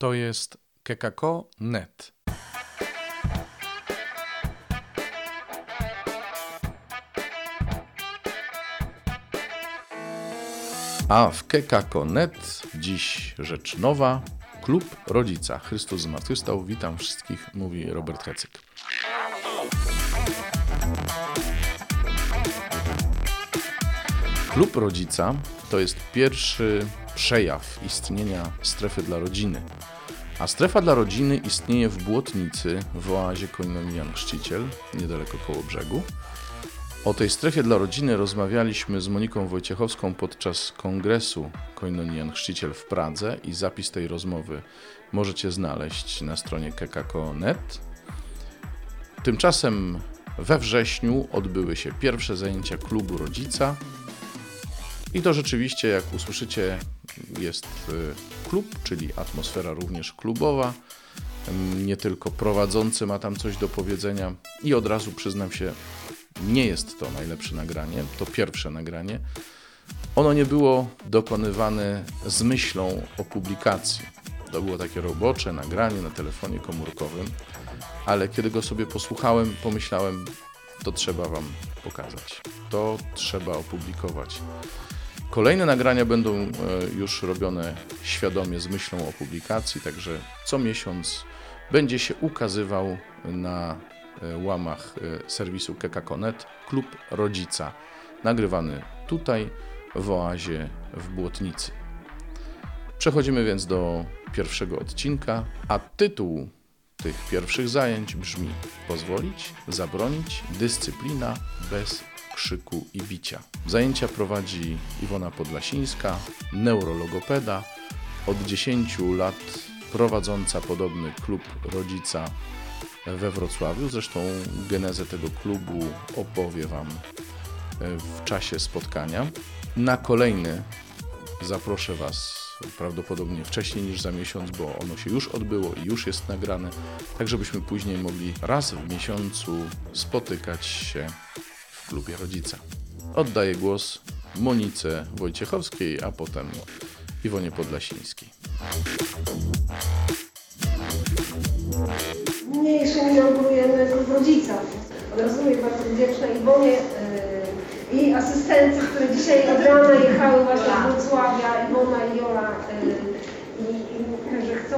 To jest kekako.net. A w kekako.net dziś rzecz nowa. Klub Rodzica. Chrystus zmartwychwstał. Witam wszystkich, mówi Robert Hecyk. Klub Rodzica to jest pierwszy przejaw istnienia strefy dla rodziny. A strefa dla rodziny istnieje w Błotnicy w oazie Koinonii Jan Chrzciciel, niedaleko koło brzegu. O tej strefie dla rodziny rozmawialiśmy z Moniką Wojciechowską podczas kongresu Koinonii Jan Chrzciciel w Pradze i zapis tej rozmowy możecie znaleźć na stronie kekako.net. Tymczasem we wrześniu odbyły się pierwsze zajęcia klubu rodzica. I to rzeczywiście, jak usłyszycie, jest y, klub, czyli atmosfera również klubowa. Ym, Nie tylko prowadzący ma tam coś do powiedzenia. I od razu przyznam się, nie jest to najlepsze nagranie, to pierwsze nagranie. Ono nie było dokonywane z myślą o publikacji. To było takie robocze nagranie na telefonie komórkowym, ale kiedy go sobie posłuchałem, pomyślałem, to trzeba Wam pokazać. To trzeba opublikować. Kolejne nagrania będą e, już robione świadomie z myślą o publikacji, także co miesiąc będzie się ukazywał na e, łamach e, serwisu kekako.net Klub Rodzica, nagrywany tutaj w oazie w Błotnicy. Przechodzimy więc do pierwszego odcinka, a tytuł tych pierwszych zajęć brzmi Pozwolić, zabronić, dyscyplina bez krzyku i bicia. Zajęcia prowadzi Iwona Podlasińska, neurologopeda, od 10 lat prowadząca podobny klub rodzica we Wrocławiu. Zresztą genezę tego klubu opowie Wam w czasie spotkania. Na kolejny zaproszę Was prawdopodobnie wcześniej niż za miesiąc, bo ono się już odbyło i już jest nagrane, tak żebyśmy później mogli raz w miesiącu spotykać się w klubie rodzica. Oddaję głos Monice Wojciechowskiej, a potem Iwonie Podlasińskiej. Niniejszym inaugurujemy klub rodzica. Od razu bardzo wdzięczna Iwonie yy, i asystentce, które dzisiaj od rana jechały właśnie z Wrocławia, Iwona i Jola. Yy, i, i, że chcą,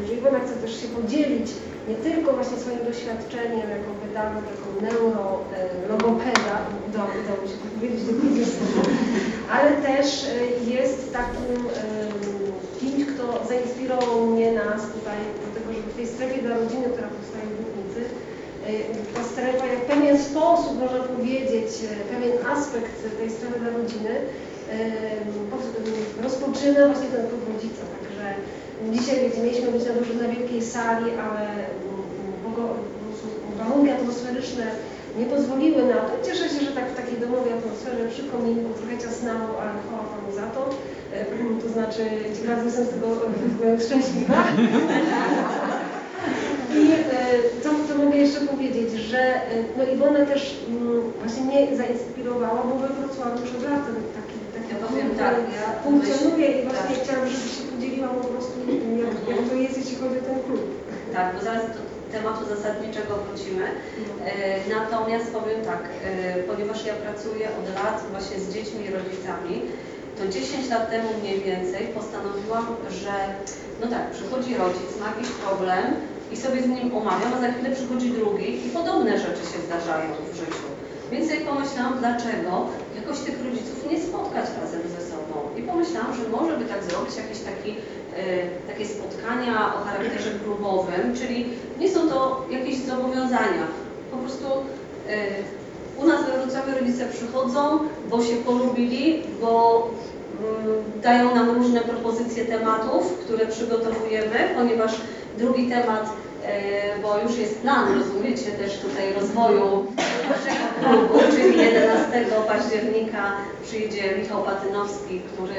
yy, że Iwona chce też się podzielić nie tylko właśnie swoim doświadczeniem jako pedagog, jako neuro, yy, logopeda, udało udało mi się to powiedzieć do końca, ale też yy, jest takim kimś, kto zainspirował mnie, nas tutaj do tego, żeby w tej strefie dla rodziny, która powstaje w Głównicy, yy, ta strefa jak pewien sposób, można powiedzieć, yy, pewien aspekt tej strefy dla rodziny po- rozpoczyna właśnie ten klub rodzica. Także dzisiaj mieliśmy być na, dużo, na wielkiej sali, ale po prostu warunki atmosferyczne nie pozwoliły na to. Cieszę się, że tak w takiej domowej atmosferze przy kominku, trochę ciasnało, ale chwała Panu za to. To znaczy, ci jestem z tego szczęśliwa. I e, co, co mogę jeszcze powiedzieć, że e, no Iwona też mm, właśnie mnie zainspirowała, bo we Wrocławiu przed latem taki, taki Ja powiem tak, e, ja funkcjonuje i właśnie tak. chciałam, żebyś się podzieliła po prostu jak, jak to jest, jeśli chodzi o ten klub. Tak, bo zaraz do tematu zasadniczego wrócimy. E, natomiast powiem tak, e, ponieważ ja pracuję od lat właśnie z dziećmi i rodzicami, to 10 lat temu mniej więcej postanowiłam, że no tak, przychodzi rodzic, ma jakiś problem i sobie z nim omawiam, a za chwilę przychodzi drugi i podobne rzeczy się zdarzają w życiu. Więc sobie pomyślałam, dlaczego jakoś tych rodziców nie spotkać razem ze sobą. I pomyślałam, że może by tak zrobić jakieś taki, takie spotkania o charakterze klubowym, czyli nie są to jakieś zobowiązania. Po prostu e, u nas we Wrocławiu rodzice przychodzą, bo się polubili, bo mm, dają nam różne propozycje tematów, które przygotowujemy, ponieważ drugi temat, e, bo już jest plan, rozumiecie, też tutaj rozwoju naszego klubu, czyli 11 października przyjdzie Michał Patynowski, który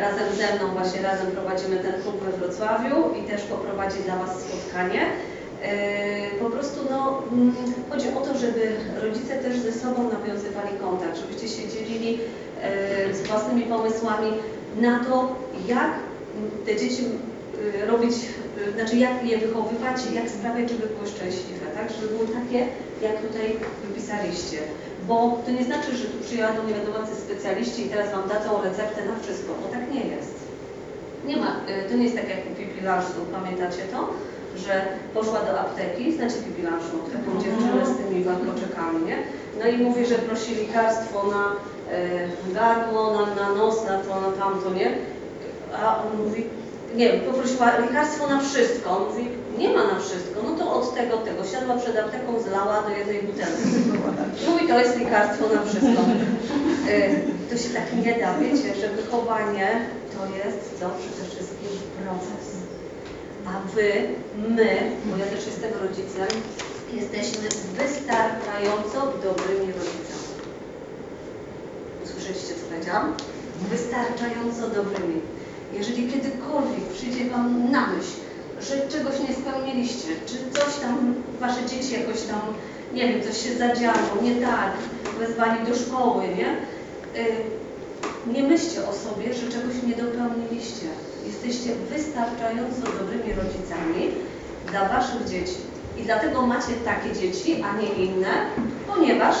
razem ze mną, właśnie razem prowadzimy ten klub we Wrocławiu i też poprowadzi dla Was spotkanie. E, Po prostu no, mm, chodzi o to, żeby rodzice też ze sobą nawiązywali kontakt, żebyście się dzielili e, z własnymi pomysłami na to, jak te dzieci robić, znaczy jak je wychowywać, jak sprawiać, żeby były szczęśliwe, tak? Żeby były takie, jak tutaj wypisaliście. Bo to nie znaczy, że tu przyjadą nie wiadomo specjaliści i teraz Wam dadzą receptę na wszystko, bo tak nie jest. Nie ma, y, to nie jest tak jak u Pipi Larszu, pamiętacie to? Że poszła do apteki, znacie Pipi Larszu, taką dziewczynę z tymi warkoczekami, nie? No i mówi, że prosi lekarstwo na y, gardło, na, na nos, na to, na tamto, nie? A on mówi, nie wiem, poprosiła lekarstwo na wszystko. Mówi, nie ma na wszystko, no to od tego, tego. Siadła przed apteką, zlała do jednej butelki. Mówi, to jest lekarstwo na wszystko. Y, To się tak nie da, wiecie, że wychowanie to jest to przede wszystkim proces. A wy, my, bo ja też jestem rodzicem, jesteśmy wystarczająco dobrymi rodzicami. Usłyszeliście, co powiedziałam? Wystarczająco dobrymi. Jeżeli kiedykolwiek przyjdzie Wam na myśl, że czegoś nie spełniliście, czy coś tam, Wasze dzieci jakoś tam, nie wiem, coś się zadziało, nie tak, wezwali do szkoły, nie? Y, Nie myślcie o sobie, że czegoś nie dopełniliście. Jesteście wystarczająco dobrymi rodzicami dla Waszych dzieci. I dlatego macie takie dzieci, a nie inne, ponieważ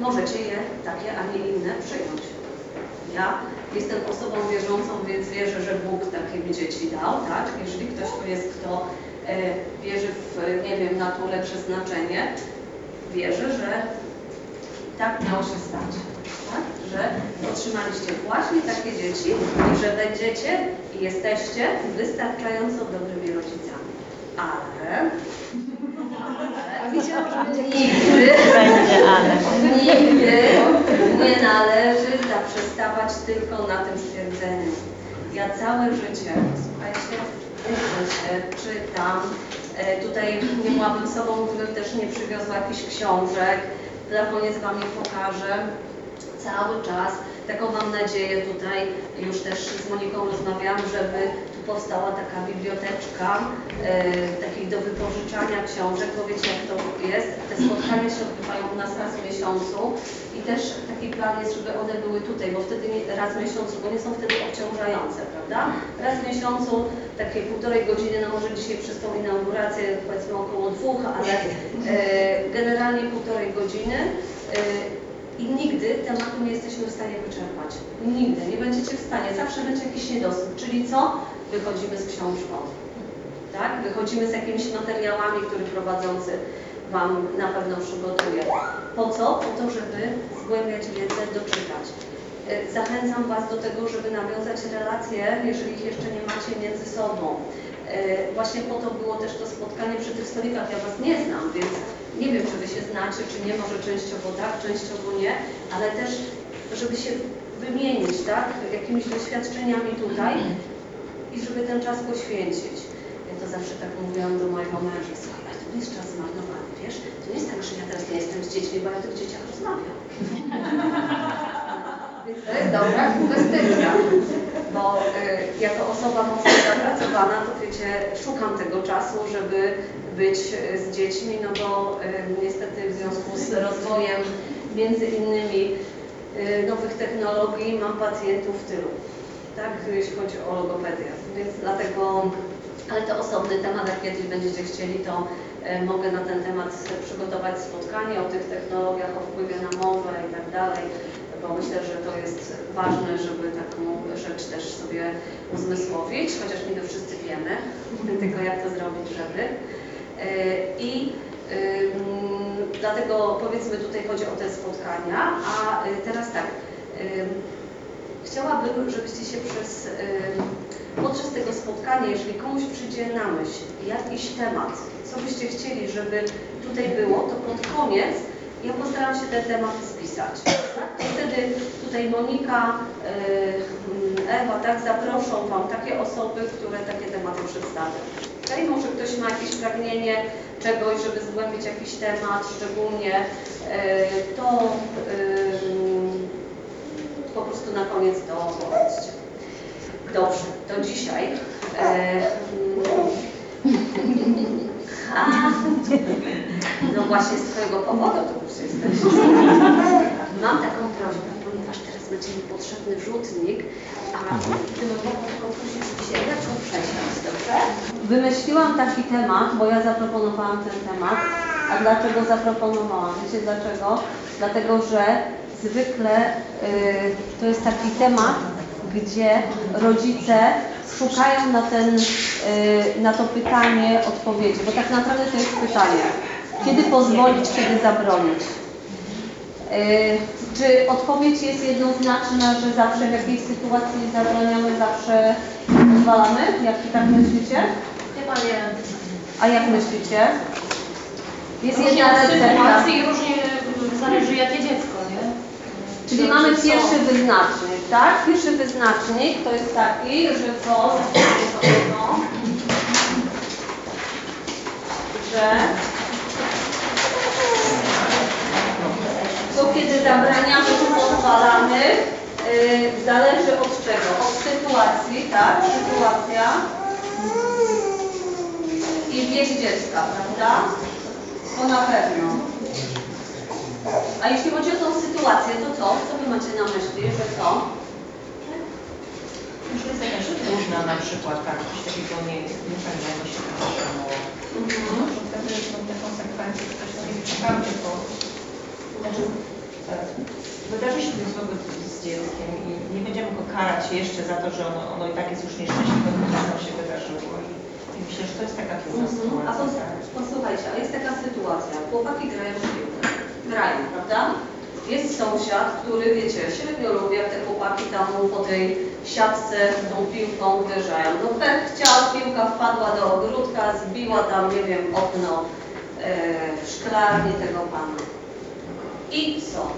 możecie je takie, a nie inne przyjąć. Ja jestem osobą wierzącą, więc wierzę, że Bóg takie mi dzieci dał, tak? Jeżeli ktoś tu jest, kto e, wierzy w, nie wiem, naturę, przeznaczenie, wierzę, że tak miało się stać, tak? Że otrzymaliście właśnie takie dzieci i że będziecie i jesteście wystarczająco dobrymi rodzicami. Ale A widziałam, że nigdy. Nigdy nie należy zaprzestawać tylko na tym stwierdzeniu. Ja całe życie, słuchajcie, się, czytam. E, tutaj nie byłabym sobą, gdybym też nie przywiozła jakichś książek. Na koniec Wam je pokażę. Cały czas, taką mam nadzieję tutaj, już też z Moniką rozmawiałam, żeby powstała taka biblioteczka, e, takiej do wypożyczania książek, bo wiecie jak to jest. Te spotkania się odbywają u nas raz w miesiącu i też taki plan jest, żeby one były tutaj, bo wtedy nie, raz w miesiącu, bo nie są wtedy obciążające, prawda? Raz w miesiącu, takie półtorej godziny, no może dzisiaj przez tą inaugurację powiedzmy około dwóch, ale e, generalnie półtorej godziny. E, i nigdy tematu nie jesteśmy w stanie wyczerpać. Nigdy. Nie będziecie w stanie. Zawsze będzie jakiś niedosyt. Czyli co? Wychodzimy z książką. Tak? Wychodzimy z jakimiś materiałami, które prowadzący Wam na pewno przygotuje. Po co? Po to, żeby zgłębiać wiedzę, doczytać. Y, Zachęcam Was do tego, żeby nawiązać relacje, jeżeli ich jeszcze nie macie między sobą. Y, Właśnie po to było też to spotkanie przy tych stolikach. Ja Was nie znam, więc nie wiem, czy Wy się znacie, czy nie, może częściowo tak, częściowo nie, ale też, żeby się wymienić, tak, jakimiś doświadczeniami tutaj i żeby ten czas poświęcić. Ja to zawsze tak mówiłam do mojego męża, słuchaj, ale to nie jest czas zmarnowany, wiesz? To nie jest tak, że ja teraz nie jestem z dziećmi, bo ja o tych dzieciach rozmawiam. Więc to jest dobra inwestycja, bo y, jako osoba mocno zapracowana, to wiecie, szukam tego czasu, żeby być y, z dziećmi, no bo y, niestety w związku z rozwojem między innymi y, nowych technologii mam pacjentów tylu, tak, jeśli chodzi o logopedię, więc dlatego, ale to osobny temat, jak kiedyś będziecie chcieli, to y, mogę na ten temat przygotować spotkanie o tych technologiach, o wpływie na mowę i tak dalej, bo myślę, że to jest ważne, żeby taką rzecz też sobie uzmysłowić, chociaż nie to wszyscy wiemy, tylko jak to zrobić, żeby. Y, I dlatego powiedzmy tutaj chodzi o te spotkania, a y, teraz tak, chciałabym, żebyście się przez, ym, podczas tego spotkania, jeżeli komuś przyjdzie na myśl jakiś temat, co byście chcieli, żeby tutaj było, to pod koniec ja postaram się te tematy spisać. Tak? Wtedy tutaj Monika, y, Ewa, tak, zaproszą Wam takie osoby, które takie tematy przedstawią. Okay? Może ktoś ma jakieś pragnienie czegoś, żeby zgłębić jakiś temat szczególnie, y, to y, po prostu na koniec to powiedzcie. Dobrze, to dzisiaj. E, a, no właśnie z Twojego powodu tu już jesteś. Mam taką prośbę, ponieważ teraz będzie mi potrzebny rzutnik, a gdybym mogła tylko prosić, żeby się lekko przesiąść, dobrze? Wymyśliłam taki temat, bo ja zaproponowałam ten temat. A dlaczego zaproponowałam? Wiecie dlaczego? Dlatego, że zwykle y, to jest taki temat, gdzie rodzice szukają na, ten, y, na to pytanie odpowiedzi, bo tak naprawdę to jest pytanie, kiedy pozwolić, kiedy zabronić. Y, Czy odpowiedź jest jednoznaczna, że zawsze w jakiejś sytuacji zabraniamy, zawsze pozwalamy? Jak tak myślicie? Chyba nie. A jak myślicie? Jest Różnie jedna recepta. różnie zależy jakie dziecko? Czyli mamy pierwszy wyznacznik, tak? Pierwszy wyznacznik to jest taki, że co? Sobie to. Że to kiedy zabraniamy czy pozwalamy, yy, zależy od czego? Od sytuacji, tak? Sytuacja i wiek dziecka, prawda? To na pewno. A jeśli chodzi o tą sytuację, to co? Co Wy macie na myśli, że co? Już jest jakaś różna na przykład, tak, coś takiego nie, niepewnego się wydarzyło. Mhm. Wtedy są te konsekwencje, ktoś to nie przyprawdzie, bo znaczy, wydarzy się coś złego z dzieckiem i nie będziemy go karać jeszcze za to, że ono, ono i tak jest już nieszczęśliwe, bo to nam się wydarzyło. I, myślę, że to jest taka trudna Mhm. A sytuacja. pos tak. posłuchajcie, a jest taka sytuacja, chłopaki grają w piłkę. Grają, prawda? Jest sąsiad, który, wiecie, średnio lubi, jak te chłopaki tam po tej siatce tą piłką uderzają. No pech chciał, piłka wpadła do ogródka, zbiła tam, nie wiem, okno e, w szklarni tego pana. I co?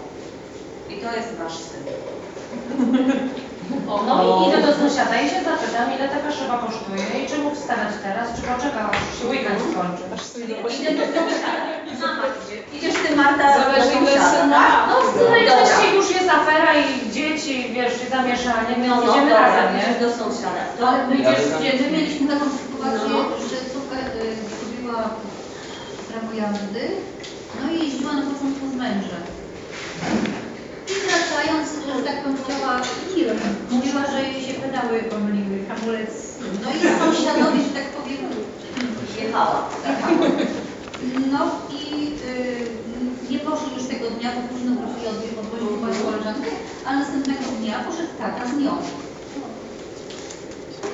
I to jest wasz syn. O, no i idę do sąsiada i się zapytam, ile taka szyba kosztuje i czy mógł wstawiać teraz, czy poczeka, aż się weekend skończy. Idę do sąsiada. Mama idzie. Idziesz ty, Marta, Zależy do ile sąsiada, syna. tak? No najczęściej już jest afera i dzieci, wiesz, i zamieszanie, No, więc no, idziemy dobra, razem, nie? idziesz do sąsiada. To Ale my, idziesz my z dzieckiem. mieliśmy taką sytuację, No. że córka y, zrobiła prawo jazdy, no i jeździła na początku z mężem. I wracając, że tak powiem, chciała tirem. Mówiła, że jej się pedały pomyliły, hamulec. No i sąsiadowie, że tak powiem, Jechała. no i y, nie poszli już tego dnia, bo późno wrócili od odwozić moją koleżankę, a następnego dnia poszedł tata z nią.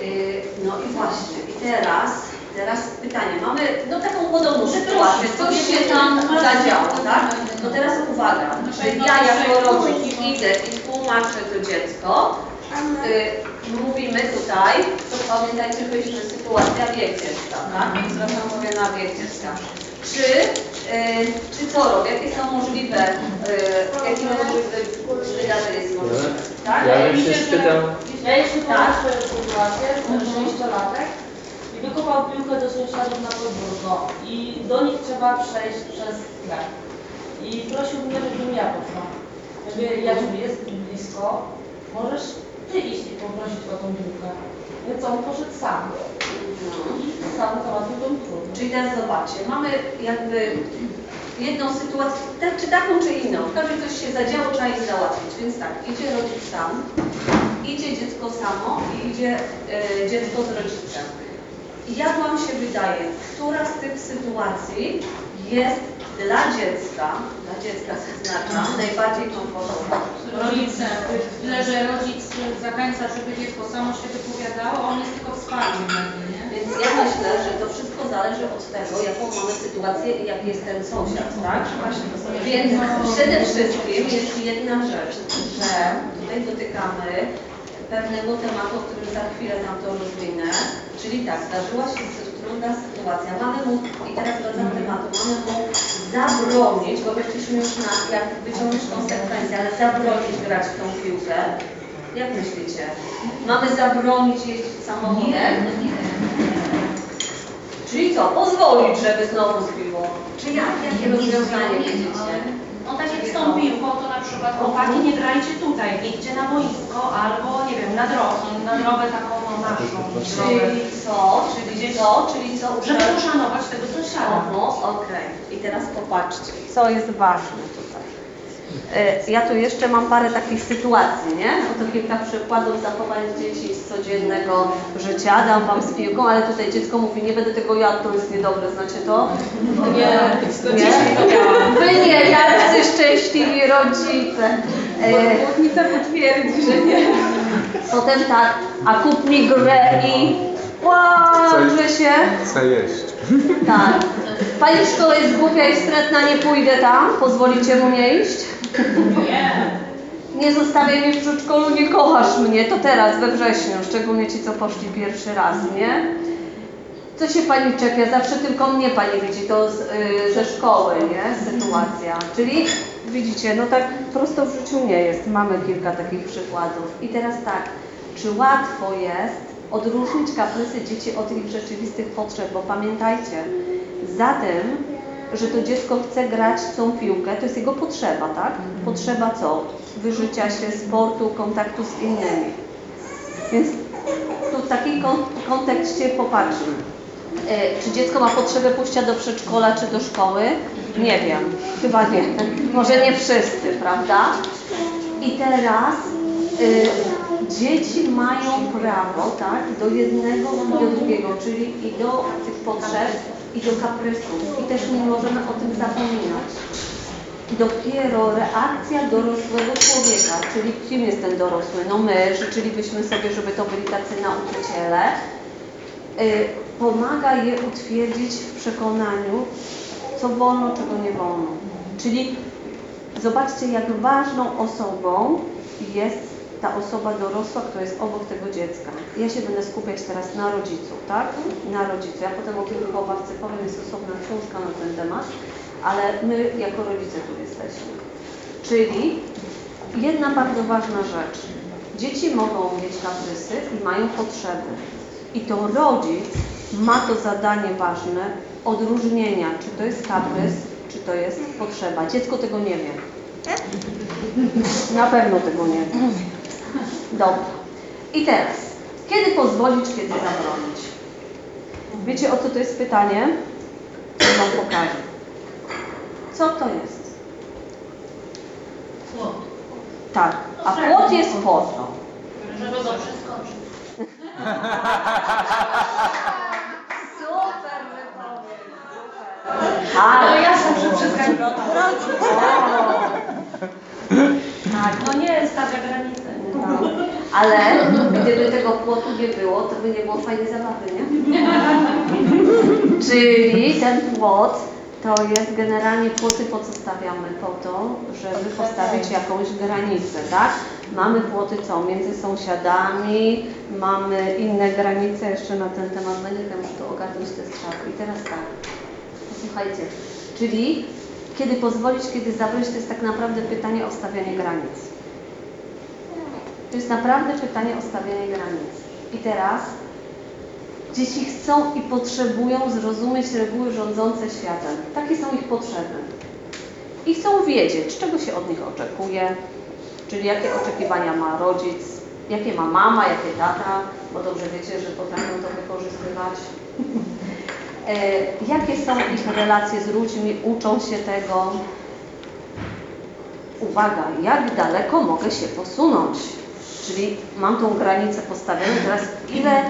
Yy, No i właśnie, i teraz, teraz pytanie. Mamy no taką podobną sytuację, coś się tam zadziało, tak? No teraz uwaga, że ja jako rodzic idę i tłumaczę to dziecko, yy, mówimy tutaj, to pamiętajcie, byliśmy sytuacja wiek dziecka, tak? Zwracam mówię na wiek dziecka. Czy, yy, czy co robię? Jakie są możliwe, yy, jakie możliwe wydarzenie jest możliwe? Tak? Ja bym się spytał, Ja jeszcze Tak. sytuację, ten 6-latek i wykopał piłkę do sąsiadów na podwórko i do nich trzeba przejść przez sklep. I prosił mnie, żebym ja poszła. Ja mówię, Jaciu, jest blisko, możesz ty iść i poprosić o tą piłkę. Więc on poszedł sam i sam załatwił tą trudność. Czyli teraz zobaczcie, mamy jakby jedną sytuację, tak, czy taką, czy inną. W każdym coś się zadziało, trzeba je załatwić. Więc tak, idzie rodzic sam, idzie dziecko samo i idzie e, dziecko z rodzicem. I jak Wam się wydaje, która z tych sytuacji jest dla dziecka, dla dziecka zaznaczam, najbardziej komfortowa? Rodzice, tyle, że rodzic zachęca, żeby dziecko samo się wypowiadało, a on jest tylko wsparciem dla mnie, nie? Więc ja myślę, że to wszystko zależy od tego, jaką mamy sytuację i jaki jest ten sąsiad, tak? Więc przede wszystkim jest jedna rzecz, że tutaj dotykamy pewnego tematu, o którym za chwilę nam to rozwinę, czyli tak, zdarzyła się trudna sytuacja, mamy mu, i teraz wracam do tematu, mamy mu zabronić, bo weszliśmy już na, jak wyciągnąć konsekwencje, ale zabronić grać w tą piłkę. Jak myślicie? Mamy zabronić jeździć samochodem? no. Czyli co? Pozwolić, żeby znowu zbiło. Czy jak, jakie Nie rozwiązanie widzicie? No tak jak z tą piłką, to na przykład chłopaki nie grajcie tutaj, idźcie na boisko albo nie wiem, na drogę, na drogę taką no, naszą drogę. Czyli co? Czyli co? Czyli co? Żeby poszanować tego sąsiada. Oho, okej. I teraz popatrzcie, co jest ważne tutaj. E, Ja tu jeszcze mam parę takich sytuacji, nie? Oto kilka przykładów zachowań dzieci z codziennego życia. Dam Wam z piłką, ale tutaj dziecko mówi, nie będę tego jadł, to jest niedobre, znacie to? Nie, nie? Wy nie, jacy szczęśliwi rodzice. E, Płotnica potwierdzi, że nie. Potem tak, a kup mi grę i łaże się. Chcę jeść. Tak. Pani w szkole jest głupia i wstrętna, nie pójdę tam. Pozwolicie mu nie iść? Nie. Nie zostawiaj mnie w przedszkolu, nie kochasz mnie. To teraz, we wrześniu, szczególnie ci, co poszli pierwszy raz, nie? Co się pani czepia? Zawsze tylko mnie pani widzi, to z, y, ze szkoły, nie? Sytuacja. Czyli widzicie, no tak prosto w życiu nie jest. Mamy kilka takich przykładów. I teraz tak, czy łatwo jest odróżnić kaprysy dzieci od ich rzeczywistych potrzeb? Bo pamiętajcie, za tym, że to dziecko chce grać w tą piłkę, to jest jego potrzeba, tak? Potrzeba co? Wyżycia się, sportu, kontaktu z innymi. Więc tu w takim kon- kontekście popatrzmy. E, Czy dziecko ma potrzebę pójścia do przedszkola czy do szkoły? Nie wiem, chyba nie. Może nie wszyscy, prawda? I teraz y, dzieci mają prawo tak, do jednego i do drugiego, czyli i do tych potrzeb, i do kaprysów. I też nie możemy o tym zapominać. Dopiero reakcja dorosłego człowieka, czyli kim jest ten dorosły? No my, życzylibyśmy sobie, żeby to byli tacy nauczyciele, y, pomaga je utwierdzić w przekonaniu, co wolno, czego nie wolno. Czyli zobaczcie, jak ważną osobą jest ta osoba dorosła, która jest obok tego dziecka. Ja się będę skupiać teraz na rodzicu, tak? Na rodzicu. Ja potem o wychowawcy powiem, jest osobna książka na ten temat, ale my jako rodzice tu jesteśmy. Czyli jedna bardzo ważna rzecz. Dzieci mogą mieć kaprysy i mają potrzeby. I to rodzic ma to zadanie ważne odróżnienia, czy to jest kaprys, czy to jest potrzeba. Dziecko tego nie wie. Na pewno tego nie wie. Dobra. I teraz, kiedy pozwolić, kiedy zabronić? Wiecie o co to jest pytanie? To Wam pokażę. Co to jest? Płot. Tak, a płot jest po co? Żeby go przeskoczyć. Super wypowiedź. Ale ja sam przeskakuję. Tak, no nie, stawia granice. Ale gdyby tego płotu nie było, to by nie było fajnej zabawy, nie? Czyli ten płot to jest generalnie płoty po co stawiamy? Po to, żeby postawić jakąś granicę, tak? Mamy płoty co? Między sąsiadami, mamy inne granice jeszcze na ten temat. Będę ja muszę to ogarnąć te strzałki. I teraz tak, posłuchajcie, czyli kiedy pozwolić, kiedy zabrać, to jest tak naprawdę pytanie o stawianie granic. To jest naprawdę pytanie o stawianie granic. I teraz dzieci chcą i potrzebują zrozumieć reguły rządzące światem. Takie są ich potrzeby. I chcą wiedzieć, czego się od nich oczekuje, czyli jakie oczekiwania ma rodzic, jakie ma mama, jakie tata, bo dobrze wiecie, że potrafią to wykorzystywać. E, jakie są ich relacje z ludźmi, uczą się tego. Uwaga, jak daleko mogę się posunąć? Czyli mam tą granicę postawioną, teraz ile,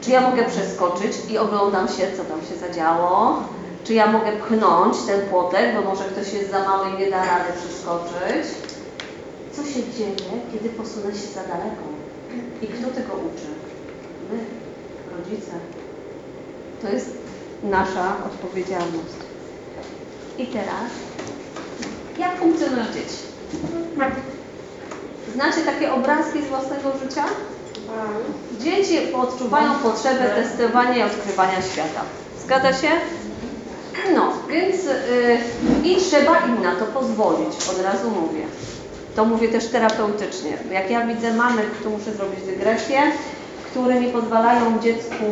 czy ja mogę przeskoczyć i oglądam się, co tam się zadziało? Czy ja mogę pchnąć ten płotek, bo może ktoś jest za mały i nie da rady przeskoczyć? Co się dzieje, kiedy posunę się za daleko? I kto tego uczy? My, rodzice. To jest nasza odpowiedzialność. I teraz, jak funkcjonują dzieci? Znacie takie obrazki z własnego życia? Dzieci odczuwają potrzebę testowania i odkrywania świata. Zgadza się? No, więc yy, i trzeba im na to pozwolić, od razu mówię. To mówię też terapeutycznie. Jak ja widzę mamy, tu muszę zrobić dygresję, które nie pozwalają dziecku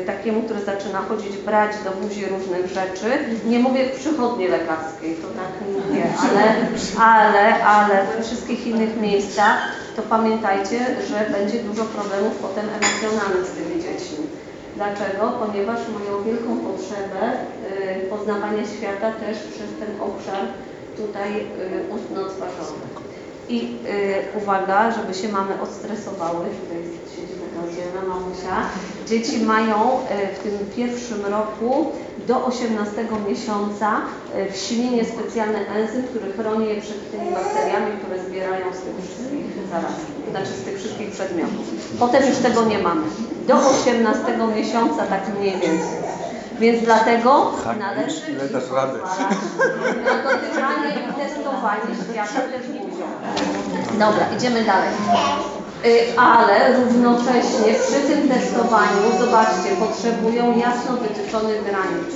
y, takiemu, które zaczyna chodzić, brać do buzi różnych rzeczy. Nie mówię przychodni lekarskiej, to tak mówię, ale, ale, ale we wszystkich innych miejscach to pamiętajcie, że będzie dużo problemów potem emocjonalnych z tymi dziećmi. Dlaczego? Ponieważ mają wielką potrzebę y, poznawania świata też przez ten obszar tutaj y, ustno-twarzowy. I y, uwaga, żeby się mamy odstresowały, tutaj jest- siedzi taka dzielna mamusia. Dzieci mają y, w tym pierwszym roku do 18 miesiąca y, w ślinie specjalny enzym, który chroni je przed tymi bakteriami, które zbierają z tych wszystkich zaraz, znaczy z tych wszystkich przedmiotów. Potem już tego nie mamy. Do 18 miesiąca tak mniej więcej. Więc dlatego należy ile dasz radę? na dotykanie i testowanie świata. Dobra, idziemy dalej. Y, Ale równocześnie przy tym testowaniu, zobaczcie, potrzebują jasno wytyczonych granic.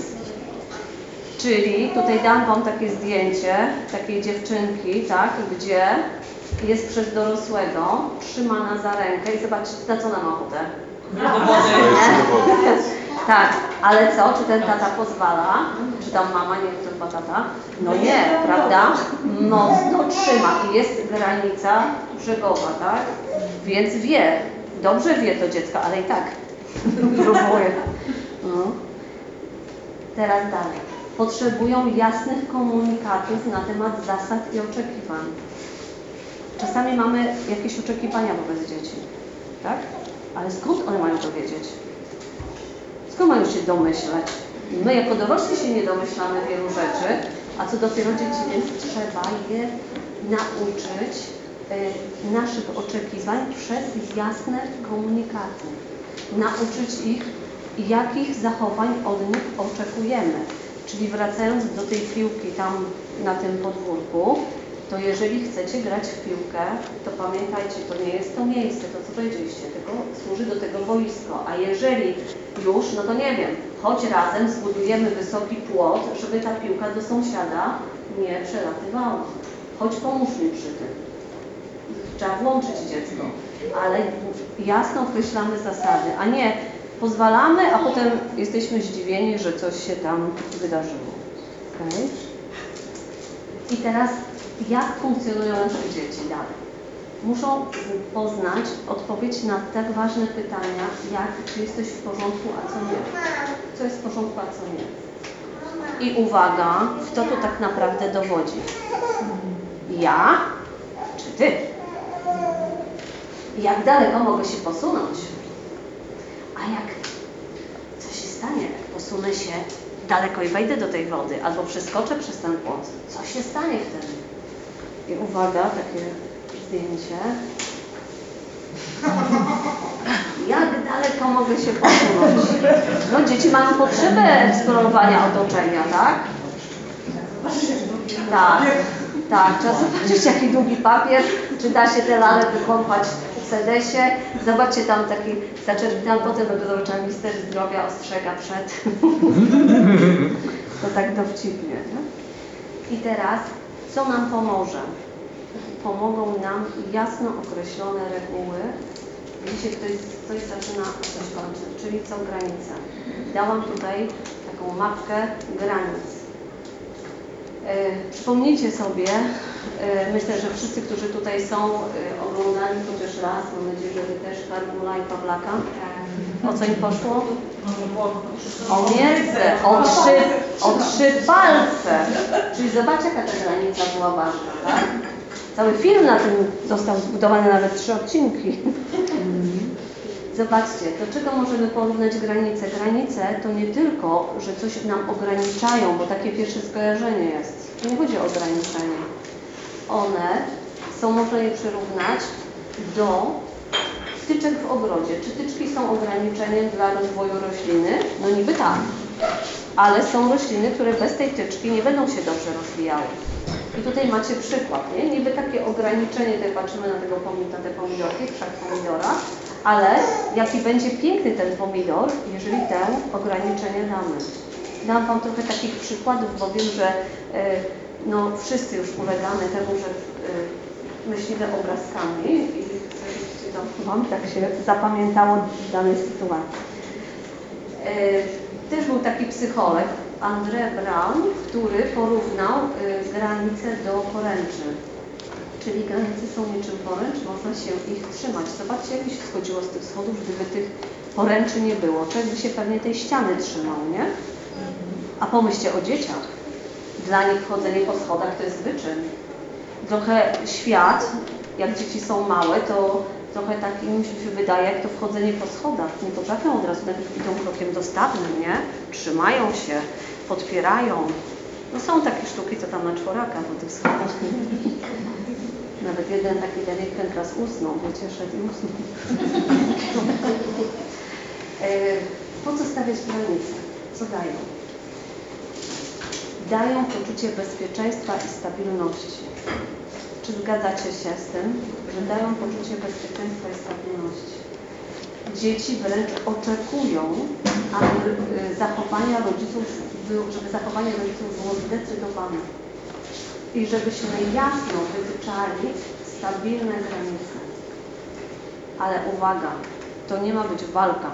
Czyli tutaj dam Wam takie zdjęcie takiej dziewczynki, tak, gdzie jest przez dorosłego trzymana za rękę i zobaczcie, na co nam ochotę. Tak, ale co? Czy ten tata pozwala? Czy tam mama, nie wiem, to chyba tata? No nie, prawda? Mocno trzyma i jest granica brzegowa, tak? Więc wie, dobrze wie to dziecko, ale i tak próbuje. No. Teraz dalej. Potrzebują jasnych komunikatów na temat zasad i oczekiwań. Czasami mamy jakieś oczekiwania wobec dzieci, tak? Ale skąd one mają to wiedzieć? Skąd mają się domyślać? My jako dorośli się nie domyślamy wielu rzeczy, a co dopiero dzieci, więc trzeba je nauczyć y, naszych oczekiwań przez jasne komunikaty. Nauczyć ich, jakich zachowań od nich oczekujemy. Czyli wracając do tej piłki tam na tym podwórku, to jeżeli chcecie grać w piłkę, to pamiętajcie, to nie jest to miejsce, to co powiedzieliście, tylko służy do tego boisko. A jeżeli już, no to nie wiem, choć razem zbudujemy wysoki płot, żeby ta piłka do sąsiada nie przelatywała. Choć pomóż mi przy tym. Trzeba włączyć dziecko, ale jasno określamy zasady, a nie pozwalamy, a potem jesteśmy zdziwieni, że coś się tam wydarzyło. Okay? I teraz jak funkcjonują nasze dzieci dalej? Muszą poznać odpowiedź na tak ważne pytania, jak czy jesteś w porządku, a co nie. Co jest w porządku, a co nie. I uwaga, kto tu tak naprawdę dowodzi? Ja czy ty? Jak daleko mogę się posunąć? A jak co się stanie, jak posunę się daleko i wejdę do tej wody, albo przeskoczę przez ten płot? Co się stanie wtedy? I uwaga, takie zdjęcie. Jak daleko mogę się posunąć? No dzieci mają potrzebę eksplorowania otoczenia, tak? Tak, tak. Trzeba zobaczyć jaki długi papier, czy da się te lale wykąpać w sedesie. Zobaczcie tam taki zaczerpnięty, potem dopiero minister zdrowia ostrzega przed. to tak dowcipnie. Nie? I teraz, co nam pomoże? Pomogą nam jasno określone reguły, gdzie się ktoś coś zaczyna, coś kończy, czyli co granice. Dałam tutaj taką mapkę granic. E, Przypomnijcie sobie, myślę, że wszyscy, którzy tutaj są, e, oglądali chociaż raz, mam nadzieję, że Wy też Karmula i Pawlaka. O co im poszło? O mięsę, o trzy, o trzy palce. Czyli zobacz, jaka ta granica była ważna, tak? Cały film na tym został zbudowany, nawet trzy odcinki. Zobaczcie, do czego możemy porównać granice? Granice to nie tylko, że coś nam ograniczają, bo takie pierwsze skojarzenie jest. To nie chodzi o ograniczenie. One są, można je przyrównać do tyczek w ogrodzie. Czy tyczki są ograniczeniem dla rozwoju rośliny? No niby tak. Ale są rośliny, które bez tej tyczki nie będą się dobrze rozwijały. I tutaj macie przykład, nie? Niby takie ograniczenie, tutaj patrzymy na tego pomidora, te pomidorki, krzak pomidora, ale jaki będzie piękny ten pomidor, jeżeli te ograniczenie damy. Dam Wam trochę takich przykładów, bo wiem, że e, no, wszyscy już ulegamy temu, że e, myślimy obrazkami i żebyście to Wam tak się zapamiętało w danej sytuacji. E, Też był taki psycholog, André Brown, który porównał e, granice do poręczy. Czyli granice są niczym poręcz, można się ich trzymać. Zobaczcie, jak się schodziło z tych schodów, gdyby tych poręczy nie było. Człowiek by się pewnie tej ściany trzymał, nie? A pomyślcie o dzieciach. Dla nich chodzenie po schodach to jest wyczyn. Trochę świat, jak dzieci są małe, to trochę tak im się wydaje, jak to wchodzenie po schodach. Nie potrafią od razu, najpierw idą krokiem dostawnym, nie? Trzymają się, podpierają. No są takie sztuki, co tam na czworaka po tych schodach. Nawet jeden taki delikatny raz usnął, wiecie, szedł i usnął. E, po co stawiać granice? Co dają? Dają poczucie bezpieczeństwa i stabilności. Czy zgadzacie się z tym, że dają poczucie bezpieczeństwa i stabilności? Dzieci wręcz oczekują, aby y, zachowania rodziców, żeby zachowanie rodziców było zdecydowane i żebyśmy jasno wytyczali stabilne granice. Ale uwaga, to nie ma być walka.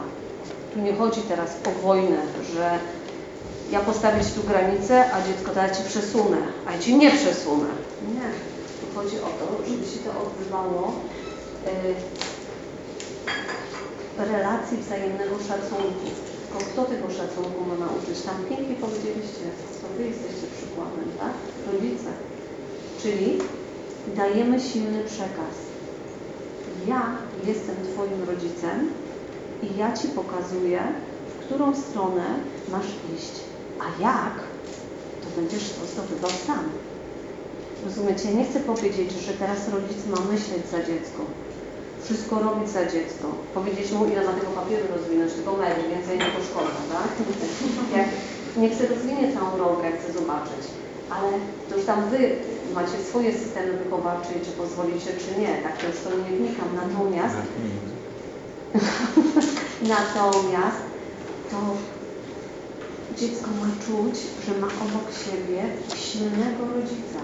Tu nie chodzi teraz o wojnę, że ja postawię Ci tu granicę, a dziecko to Ci przesunę, a ja Ci nie przesunę. Nie. Tu chodzi o to, żeby się to odbywało y, relacji wzajemnego szacunku. Tylko kto tego szacunku ma nauczyć? Tam pięknie powiedzieliście, to Wy jesteście przykładem, tak? Rodzice. Czyli dajemy silny przekaz. Ja jestem Twoim rodzicem i ja Ci pokazuję, w którą stronę masz iść. A jak, to będziesz zdobywał sam. Rozumiecie? Nie chcę powiedzieć, że teraz rodzic ma myśleć za dziecko. Wszystko robić za dziecko. Powiedzieć mu, ile ma tego papieru rozwinąć, tylko metr, więcej nie poszkoda, tak? Jak nie chcę rozwinie całą rolkę, chcę zobaczyć. Ale to już tam Wy macie swoje systemy wychowawcze czy pozwolicie, czy nie. Tak to już to nie wnikam. Natomiast Natomiast to dziecko ma czuć, że ma obok siebie silnego rodzica.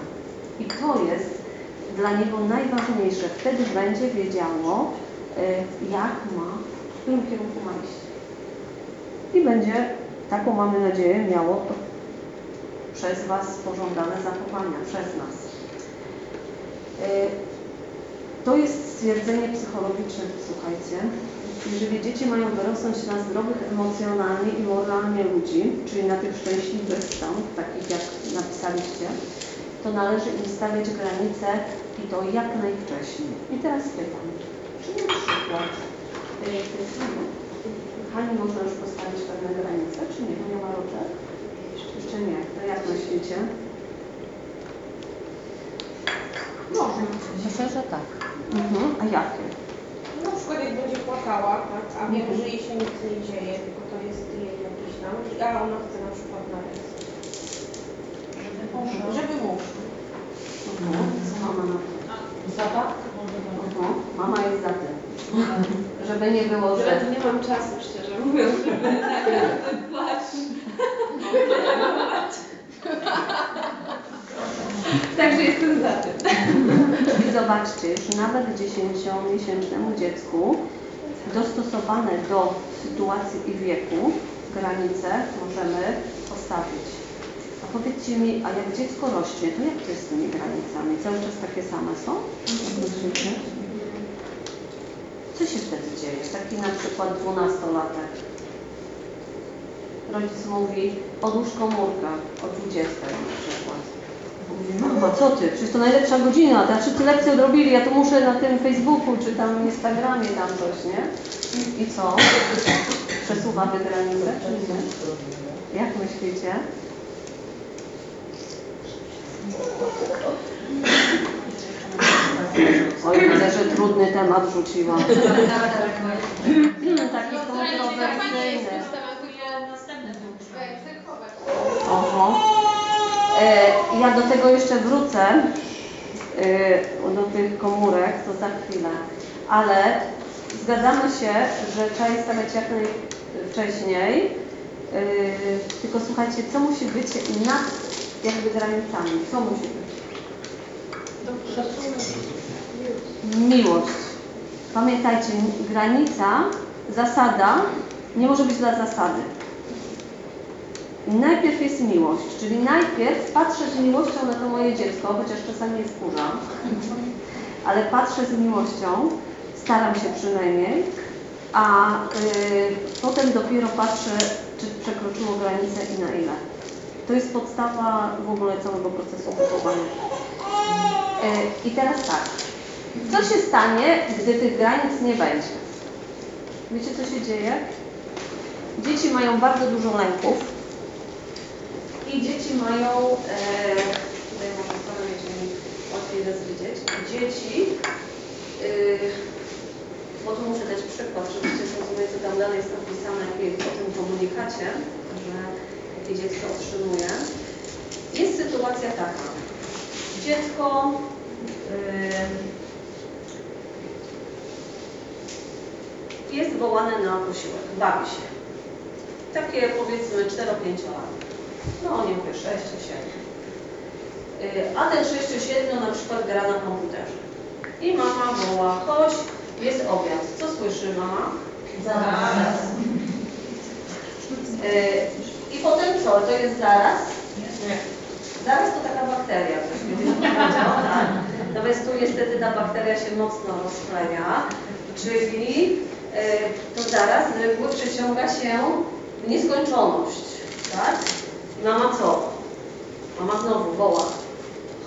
I to jest dla niego najważniejsze. Wtedy będzie wiedziało, y, jak ma, w którym kierunku ma iść. I będzie, taką mamy nadzieję, miało przez Was pożądane zachowania, przez nas. Y, to jest stwierdzenie psychologiczne, słuchajcie. Jeżeli dzieci mają wyrosnąć na zdrowych emocjonalnie i moralnie ludzi, czyli na tych szczęśliwych stanów, takich jak napisaliście, to należy im stawiać granice i to jak najwcześniej. I teraz pytam, czy na przykład y, Hani można już postawić pewne granice, czy nie? Nie ma roczek? Jeszcze nie. To jak myślicie? Można. Myślę, że tak. Mhm. A jakie? Na przykład jak będzie płakała, tak, a wiem, że jej się nic nie dzieje, tylko to jest jej jakiś tam, ale ona chce na przykład na ręce. Żeby mąż. Mhm. Co mama na to? Zapach? Mhm. Mama jest za tym. Żeby nie było, Że tu nie mam czasu, szczerze mówiąc, żeby tak płacz. Także jestem za tym. I zobaczcie, już nawet 10-miesięcznemu dziecku dostosowane do sytuacji i wieku granice możemy postawić. A powiedzcie mi, a jak dziecko rośnie, to jak to jest z tymi granicami? Cały czas takie same są? Co się wtedy dzieje? Taki na przykład dwunastolatek. Rodzic mówi, odłóż komórkę o 20 na przykład. Mama, co ty? Przecież to najlepsza godzina, te wszyscy lekcje odrobili, ja to muszę na tym Facebooku czy tam Instagramie tam coś, nie? I co? Przesuwa te granice, czy nie? Jak myślicie? Oj, widzę, że trudny temat rzuciłam. Taki kontrowersyjny. Oho. E, ja do tego jeszcze wrócę, e, do tych komórek, to za chwilę. Ale zgadzamy się, że trzeba je stawiać jak najwcześniej. E, tylko słuchajcie, co musi być nad jakby granicami? Co musi być? Miłość. Pamiętajcie, granica, zasada nie może być dla zasady. Najpierw jest miłość, czyli najpierw patrzę z miłością na to moje dziecko, chociaż czasami jest kurza, ale patrzę z miłością, staram się przynajmniej, a y, potem dopiero patrzę, czy przekroczyło granicę i na ile. To jest podstawa w ogóle całego procesu wychowania. E, I teraz tak. Co się stanie, gdy tych granic nie będzie? Wiecie, co się dzieje? Dzieci mają bardzo dużo lęków i dzieci mają, e, tutaj parę będzie mi łatwiej rozwidzieć, dzieci, e, bo tu muszę dać przykład, żebyście zrozumieli, co tam dalej jest napisane o tym komunikacie, że jakie dziecko otrzymuje. Jest sytuacja taka. Dziecko yy, jest wołane na posiłek, bawi się. Takie powiedzmy 4-5 lat. No nie mówię 6 czy 7. Yy, a ten 6-7 na przykład gra na komputerze. I mama woła, chodź, jest obiad. Co słyszy mama? Zaraz. Yy, I potem co? To jest zaraz? Zaraz to taka bakteria, ktoś kiedyś powiedział, tak. Natomiast tu niestety ta bakteria się mocno rozklenia, czyli yy, to zaraz z reguły przeciąga się nieskończoność, tak? Mama co? Mama znowu woła,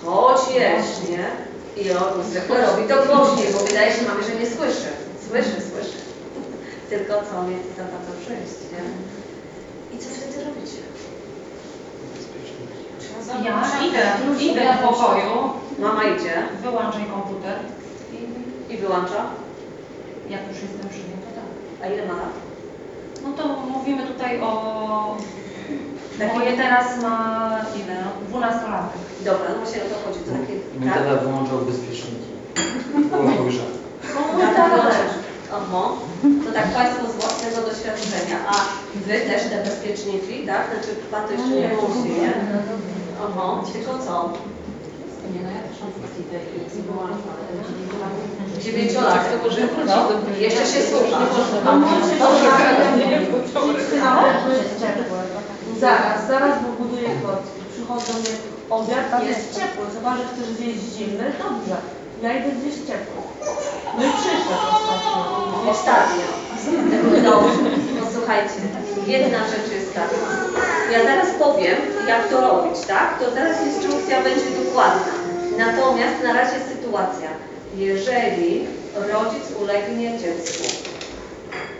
chodź jeść, nie? I on zwykle robi to głośniej, bo wydaje się mamie, że nie słyszy. Słyszy, słyszy. Tylko co, nie chce za bardzo przyjść, nie? I co wtedy robicie? Ja idę, idę do pokoju, Mama idzie wyłączaj komputer. i, i wyłącza. Jak już jestem przy nim, to tak. A ile ma lat? No to mówimy tutaj o... Taki- Moje teraz ma ile? 12 lat. Dobra, no właśnie o to chodzi. To takie, Mój tak? tata wyłączał bezpieczniki. No, mój tata też. Oho. To tak Państwo z własnego doświadczenia. A Wy też te bezpieczniki, tak? Znaczy Pan to jeszcze nie musi, nie? Oho. Tylko co? Nie, no ja też mam właściwie i wyłączam. Dziewięciolatek. No, jeszcze się słucha. Zaraz, zaraz, bo buduję klocki. Przychodzą jak obiad, jest ciepło. Zobacz, że chcesz zjeść zimny? Dobrze. Ja idę zjeść ciepło. No i przyszedł ostatnio. Ostatnio. Dobrze. Posłuchajcie, jedna rzecz jest taka. Ja zaraz powiem, jak to robić, tak? To zaraz instrukcja będzie dokładna. Natomiast na razie sytuacja. Jeżeli rodzic ulegnie dziecku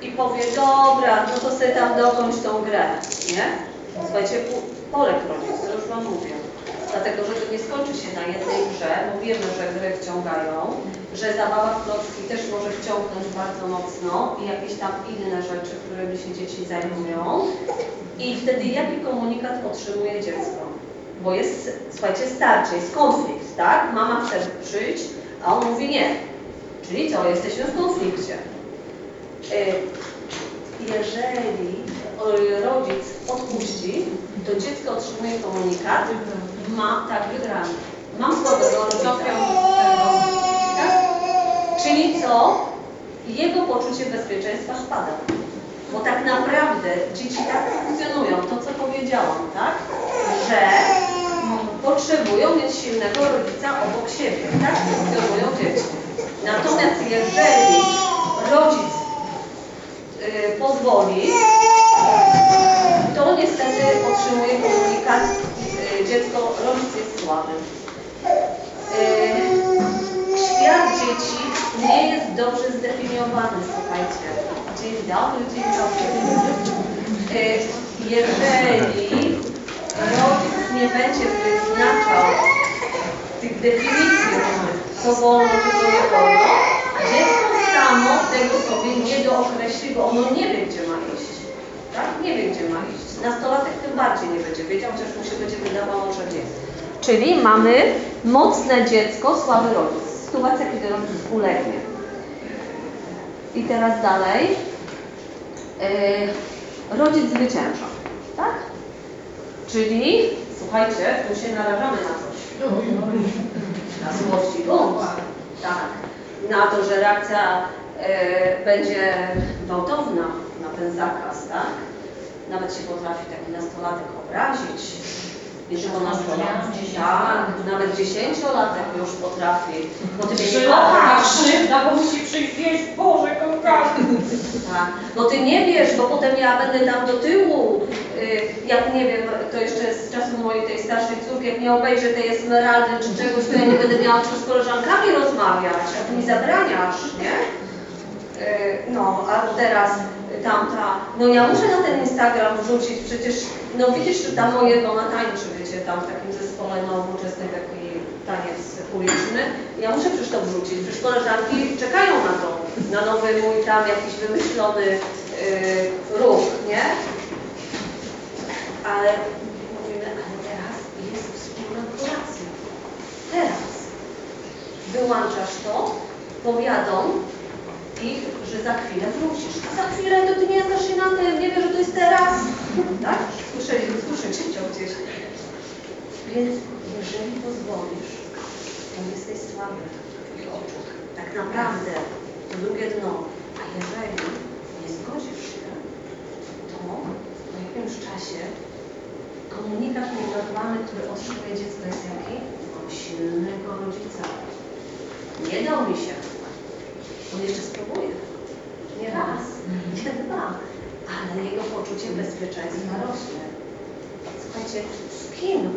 i powie, dobra, no to sobie tam dokończ tą grę, nie? Słuchajcie, poleg rodzic, to już Wam mówię. Dlatego, że to nie skończy się na jednej grze, bo wiemy, że gry wciągają, że zabawa w klocki też może wciągnąć bardzo mocno i jakieś tam inne rzeczy, którymi się dzieci zajmują. I wtedy jaki komunikat otrzymuje dziecko? Bo jest, słuchajcie, starcie, jest konflikt, tak? Mama chce przyjść, a on mówi nie. Czyli co? Jesteśmy w konflikcie. Y, Jeżeli rodzic odpuści, to dziecko otrzymuje komunikat, ma tak wygrany. Mam słabego rodzica. Tak? Czyli co? Jego poczucie bezpieczeństwa spada. Bo tak naprawdę dzieci tak funkcjonują, to co powiedziałam, tak? Że potrzebują mieć silnego rodzica obok siebie. Tak funkcjonują dzieci. Natomiast jeżeli rodzic y, pozwoli, to niestety otrzymuje komunikat, y, dziecko, rodzic jest słaby. Świat dzieci nie jest dobrze zdefiniowany, słuchajcie. Dzień dobry, dzień dobry. Y, Jeżeli rodzic nie będzie wyznaczał tych definicji co wolno, czego nie wolno, dziecko samo tego sobie nie dookreśli, bo ono nie wie, gdzie ma iść. Tak? Nie wie, gdzie ma iść. Nastolatek tym bardziej nie będzie wiedział, chociaż mu się będzie wydawało, że wie. Czyli mamy mocne dziecko, słaby rodzic. Sytuacja, kiedy rodzic ulegnie. I teraz dalej. Yy, rodzic zwycięża. Tak? Czyli, słuchajcie, tu się narażamy na coś. Na złość i. Tak. Na to, że reakcja e, będzie gwałtowna na ten zakaz, tak? Nawet się potrafi taki nastolatek obrazić. Tylko nastolatek. Tak, nawet dziesięciolatek już potrafi. Bo ty mnie nie kochasz. krzywda, bo musi przyjść zjeść, Boże, kogo Tak, bo ty nie wiesz, bo potem ja będę tam do tyłu, y, jak nie wiem, to jeszcze z czasu mojej tej starszej córki, jak nie obejrzę tej esmeraldy czy czegoś, to ja nie będę miała czym z koleżankami rozmawiać, a ty mi zabraniasz, nie? Y, No, a teraz tamta, no ja muszę na ten Instagram wrzucić, przecież, no widzisz, tam moje, bo ona tańczy, wiecie, tam w takim zespole nowoczesnym taki taniec uliczny, ja muszę przecież to wrzucić, przecież koleżanki czekają na to, na nowy mój tam jakiś wymyślony y, ruch, nie? Ale mówimy, ale teraz jest wspólna kolacja. Teraz wyłączasz to, powiadom ich, że za chwilę wrócisz. A za chwilę to ty nie znasz tym, nie wiesz, że to jest teraz. Tak? Słyszeli, słyszycie cię gdzieś. Więc jeżeli pozwolisz, to jesteś słaby w ich oczu. Tak naprawdę to drugie dno. A jeżeli nie zgodzisz się, to po jakimś czasie komunikat nienormalny, który otrzymuje dziecko jest jaki? Silnego rodzica. Nie dał mi się. On jeszcze spróbuje. Nie raz, nie dwa, ale jego poczucie bezpieczeństwa rośnie. Słuchajcie, z kim y,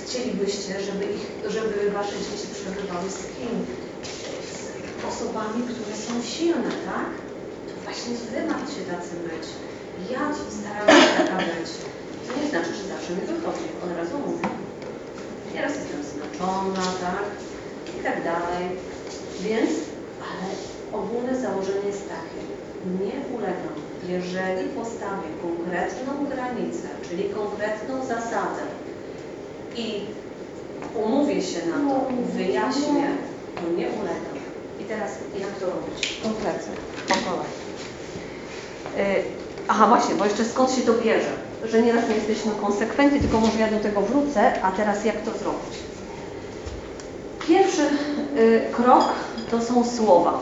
chcielibyście, żeby, ich, żeby wasze dzieci przebywały? Z kim? Z osobami, które są silne, tak? To właśnie wy macie tacy być. Ja staram się taka być. To nie znaczy, że zawsze mi wychodzi, od razu mówię. Nieraz jestem zmęczona, tak? I tak dalej. Więc, ale ogólne założenie jest takie. Nie ulegam, jeżeli postawię konkretną granicę, czyli konkretną zasadę i umówię się na to, wyjaśnię, to nie ulegam. I teraz jak to robić? Konkretnie, po kolei. Yy, aha, właśnie, bo jeszcze skąd się to bierze? Że nieraz nie jesteśmy konsekwentni, tylko może ja do tego wrócę, a teraz jak to zrobić? Pierwszy y, krok to są słowa.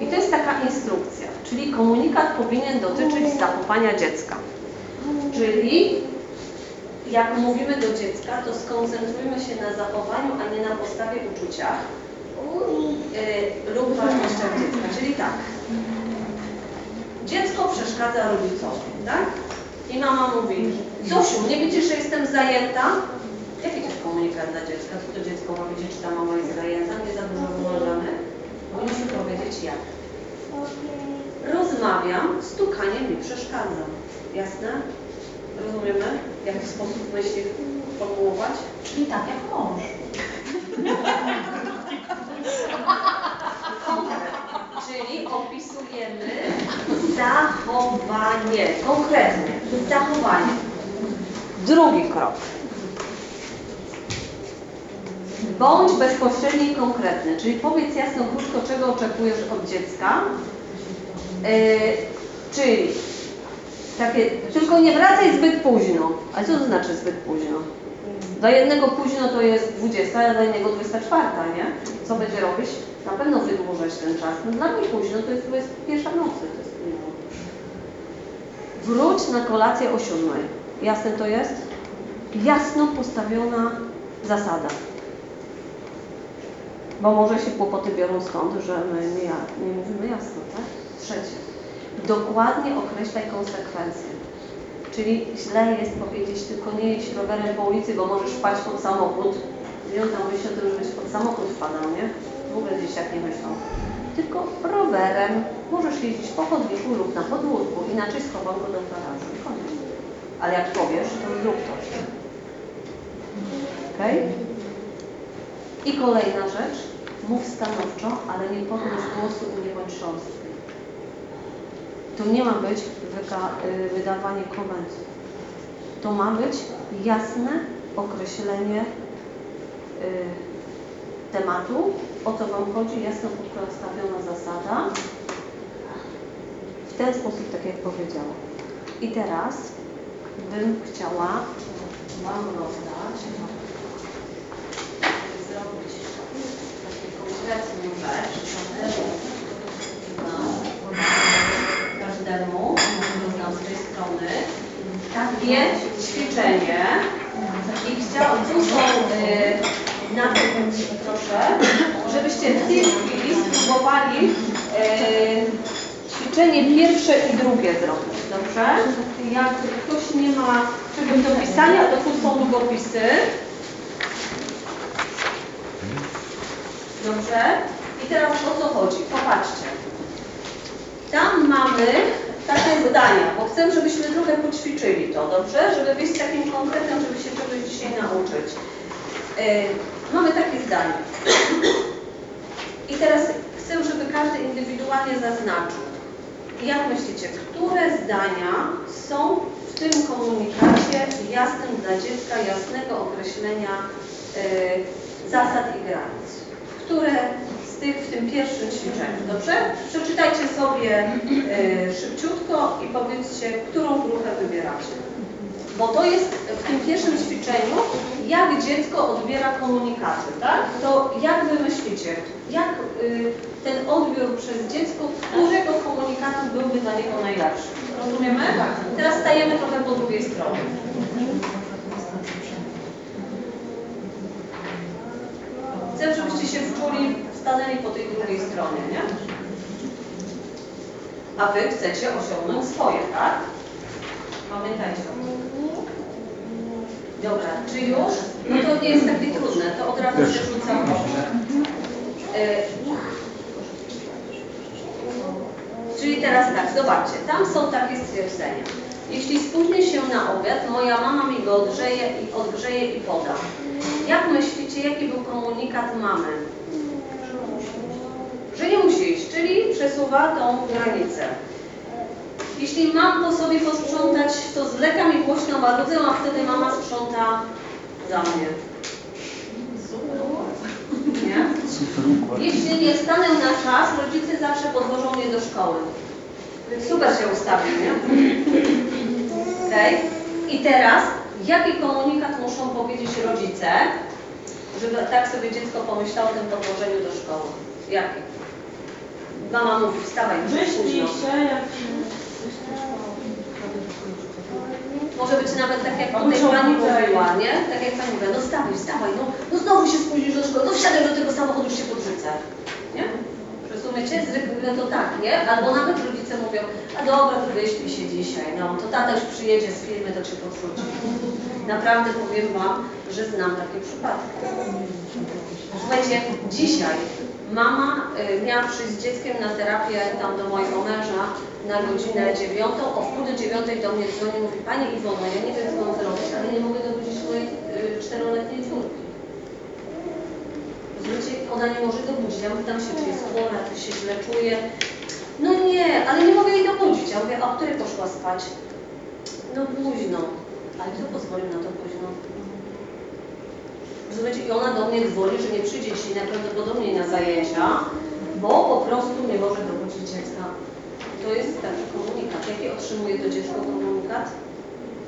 I to jest taka instrukcja, czyli komunikat powinien dotyczyć zachowania dziecka. Czyli jak mówimy do dziecka, to skoncentrujmy się na zachowaniu, a nie na postawie uczuciach y, lub wartościach dziecka. Czyli tak, dziecko przeszkadza rodzicowi, tak? I mama mówi, Zosiu, nie widzisz, że jestem zajęta? Komunikat dla dziecka? Co to dziecko ma wiedzieć, czy ta mama jest zajęta, nie za dużo wymarzamy? Powinniśmy powiedzieć jak. Rozmawiam, stukanie mi przeszkadza. Jasne? Rozumiemy? W jaki sposób myśli formułować? Czyli tak jak mąż. Czyli opisujemy zachowanie. Konkretnie. Zachowanie. Drugi krok. Bądź bezpośredni i konkretny, czyli powiedz jasno, krótko, czego oczekujesz od dziecka. Yy, czyli takie, tylko nie wracaj zbyt późno. A co to znaczy zbyt późno? Dla jednego późno to jest 20, a dla innego 24, nie? Co będzie robić? Na pewno wydłużać ten czas. No dla mnie późno to jest 21 nocy. To jest. Wróć na kolację o 7. Jasne to jest? Jasno postawiona zasada. Bo może się kłopoty biorą stąd, że my nie, nie mówimy jasno, tak? Trzecie. Dokładnie określaj konsekwencje. Czyli źle jest powiedzieć, tylko nie jeźdź rowerem po ulicy, bo możesz wpaść pod samochód. On tam myśli o tym, żebyś pod samochód wpadał, nie? W ogóle gdzieś tak nie myślą. Tylko rowerem możesz jeździć po chodniku lub na podwórku, inaczej schowam go do garażu. Koniec. Ale jak powiesz, to zrób to. Okej? I kolejna rzecz. Mów stanowczo, ale nie podnoś głosu i nie. To nie ma być y, wydawanie komend. To ma być jasne określenie y, tematu, o co Wam chodzi, jasno postawiona zasada. W ten sposób, tak jak powiedziałam. I teraz bym chciała Wam rozdać, konkretną rzecz, na każdemu, rozdam z tej strony, takie ćwiczenie i chciałam, tu są na tym proszę, żebyście w tej chwili spróbowali ćwiczenie pierwsze i drugie zrobić, dobrze? Jak ktoś nie ma czegoś do pisania, to tu są długopisy. Dobrze? I teraz o co chodzi? Popatrzcie. Tam mamy takie zdania, bo chcę, żebyśmy trochę poćwiczyli to, dobrze? Żeby być takim konkretem, żeby się czegoś dzisiaj nauczyć. Yy, mamy takie zdanie. I teraz chcę, żeby każdy indywidualnie zaznaczył. Jak myślicie, które zdania są w tym komunikacie jasnym dla dziecka, jasnego określenia yy, zasad i granic? Które z tych w tym pierwszym ćwiczeniu, dobrze? Przeczytajcie sobie yy, szybciutko i powiedzcie, którą grupę wybieracie. Bo to jest w tym pierwszym ćwiczeniu, jak dziecko odbiera komunikaty, tak? To jak wy myślicie, jak y, ten odbiór przez dziecko, którego komunikatu byłby dla niego najlepszy? Rozumiemy? Teraz stajemy trochę po drugiej stronie. Chcę, żebyście się wczuli, stanęli po tej drugiej stronie, nie? A wy chcecie osiągnąć swoje, tak? Pamiętajcie o tym. Dobra, czy już? No to nie jest takie trudne, to od razu się rzucam oczy. E, Czyli teraz tak, zobaczcie, tam są takie stwierdzenia. Jeśli spóźnię się na obiad, moja mama mi go odgrzeje i odgrzeje i poda. Jak myślicie, jaki był komunikat mamy? Że nie musi iść, czyli przesuwa tą granicę. Jeśli mam po sobie posprzątać, to zwlekam i głośno marudzę, a wtedy mama sprząta za mnie. Nie? Jeśli nie wstanę na czas, rodzice zawsze podwożą mnie do szkoły. Super się ustawił, nie? Okej? I teraz, jaki komunikat muszą powiedzieć rodzice, żeby tak sobie dziecko pomyślało o tym podwożeniu do szkoły? Jaki? Mama mówi, wstawaj, późno. się, jak Może być nawet tak jak muszą pani tutaj- mówiła, nie? Tak jak pani mówiła, no wstawaj, wstawaj, no, no znowu się spóźnisz do szkoły, no wsiadaj do tego samochodu, już się podrzucę. Nie? Rozumiecie? Zwykle to tak, nie? Albo nawet rodzice mówią, a dobra, to wyśpij się dzisiaj, no, to tata już przyjedzie z firmy, to cię podrzuci. Naprawdę powiem wam, że znam takie przypadki. Słuchajcie, dzisiaj mama y, miała przyjść z dzieckiem na terapię tam do mojego męża na godzinę dziewiątą, o wpół do dziewiątej do mnie dzwoni, mówi Pani Iwono, ja nie wiem co mam zrobić, ale nie mogę dobudzić mojej y, czteroletniej córki. Rozumiecie, ona nie może dobudzić, ja pytam się, czy jest chora, czy się źle czuje. No nie, ale nie mogę jej dobudzić. Ja mówię, a której poszła spać? No późno. Ale kto pozwolił na to późno? Rozumiecie? I ona do mnie dzwoni, że nie przyjdzie dzisiaj najprawdopodobniej na zajęcia, bo po prostu nie może dobudzić dziecka. To jest taki komunikat. Jaki otrzymuje to dziecko komunikat?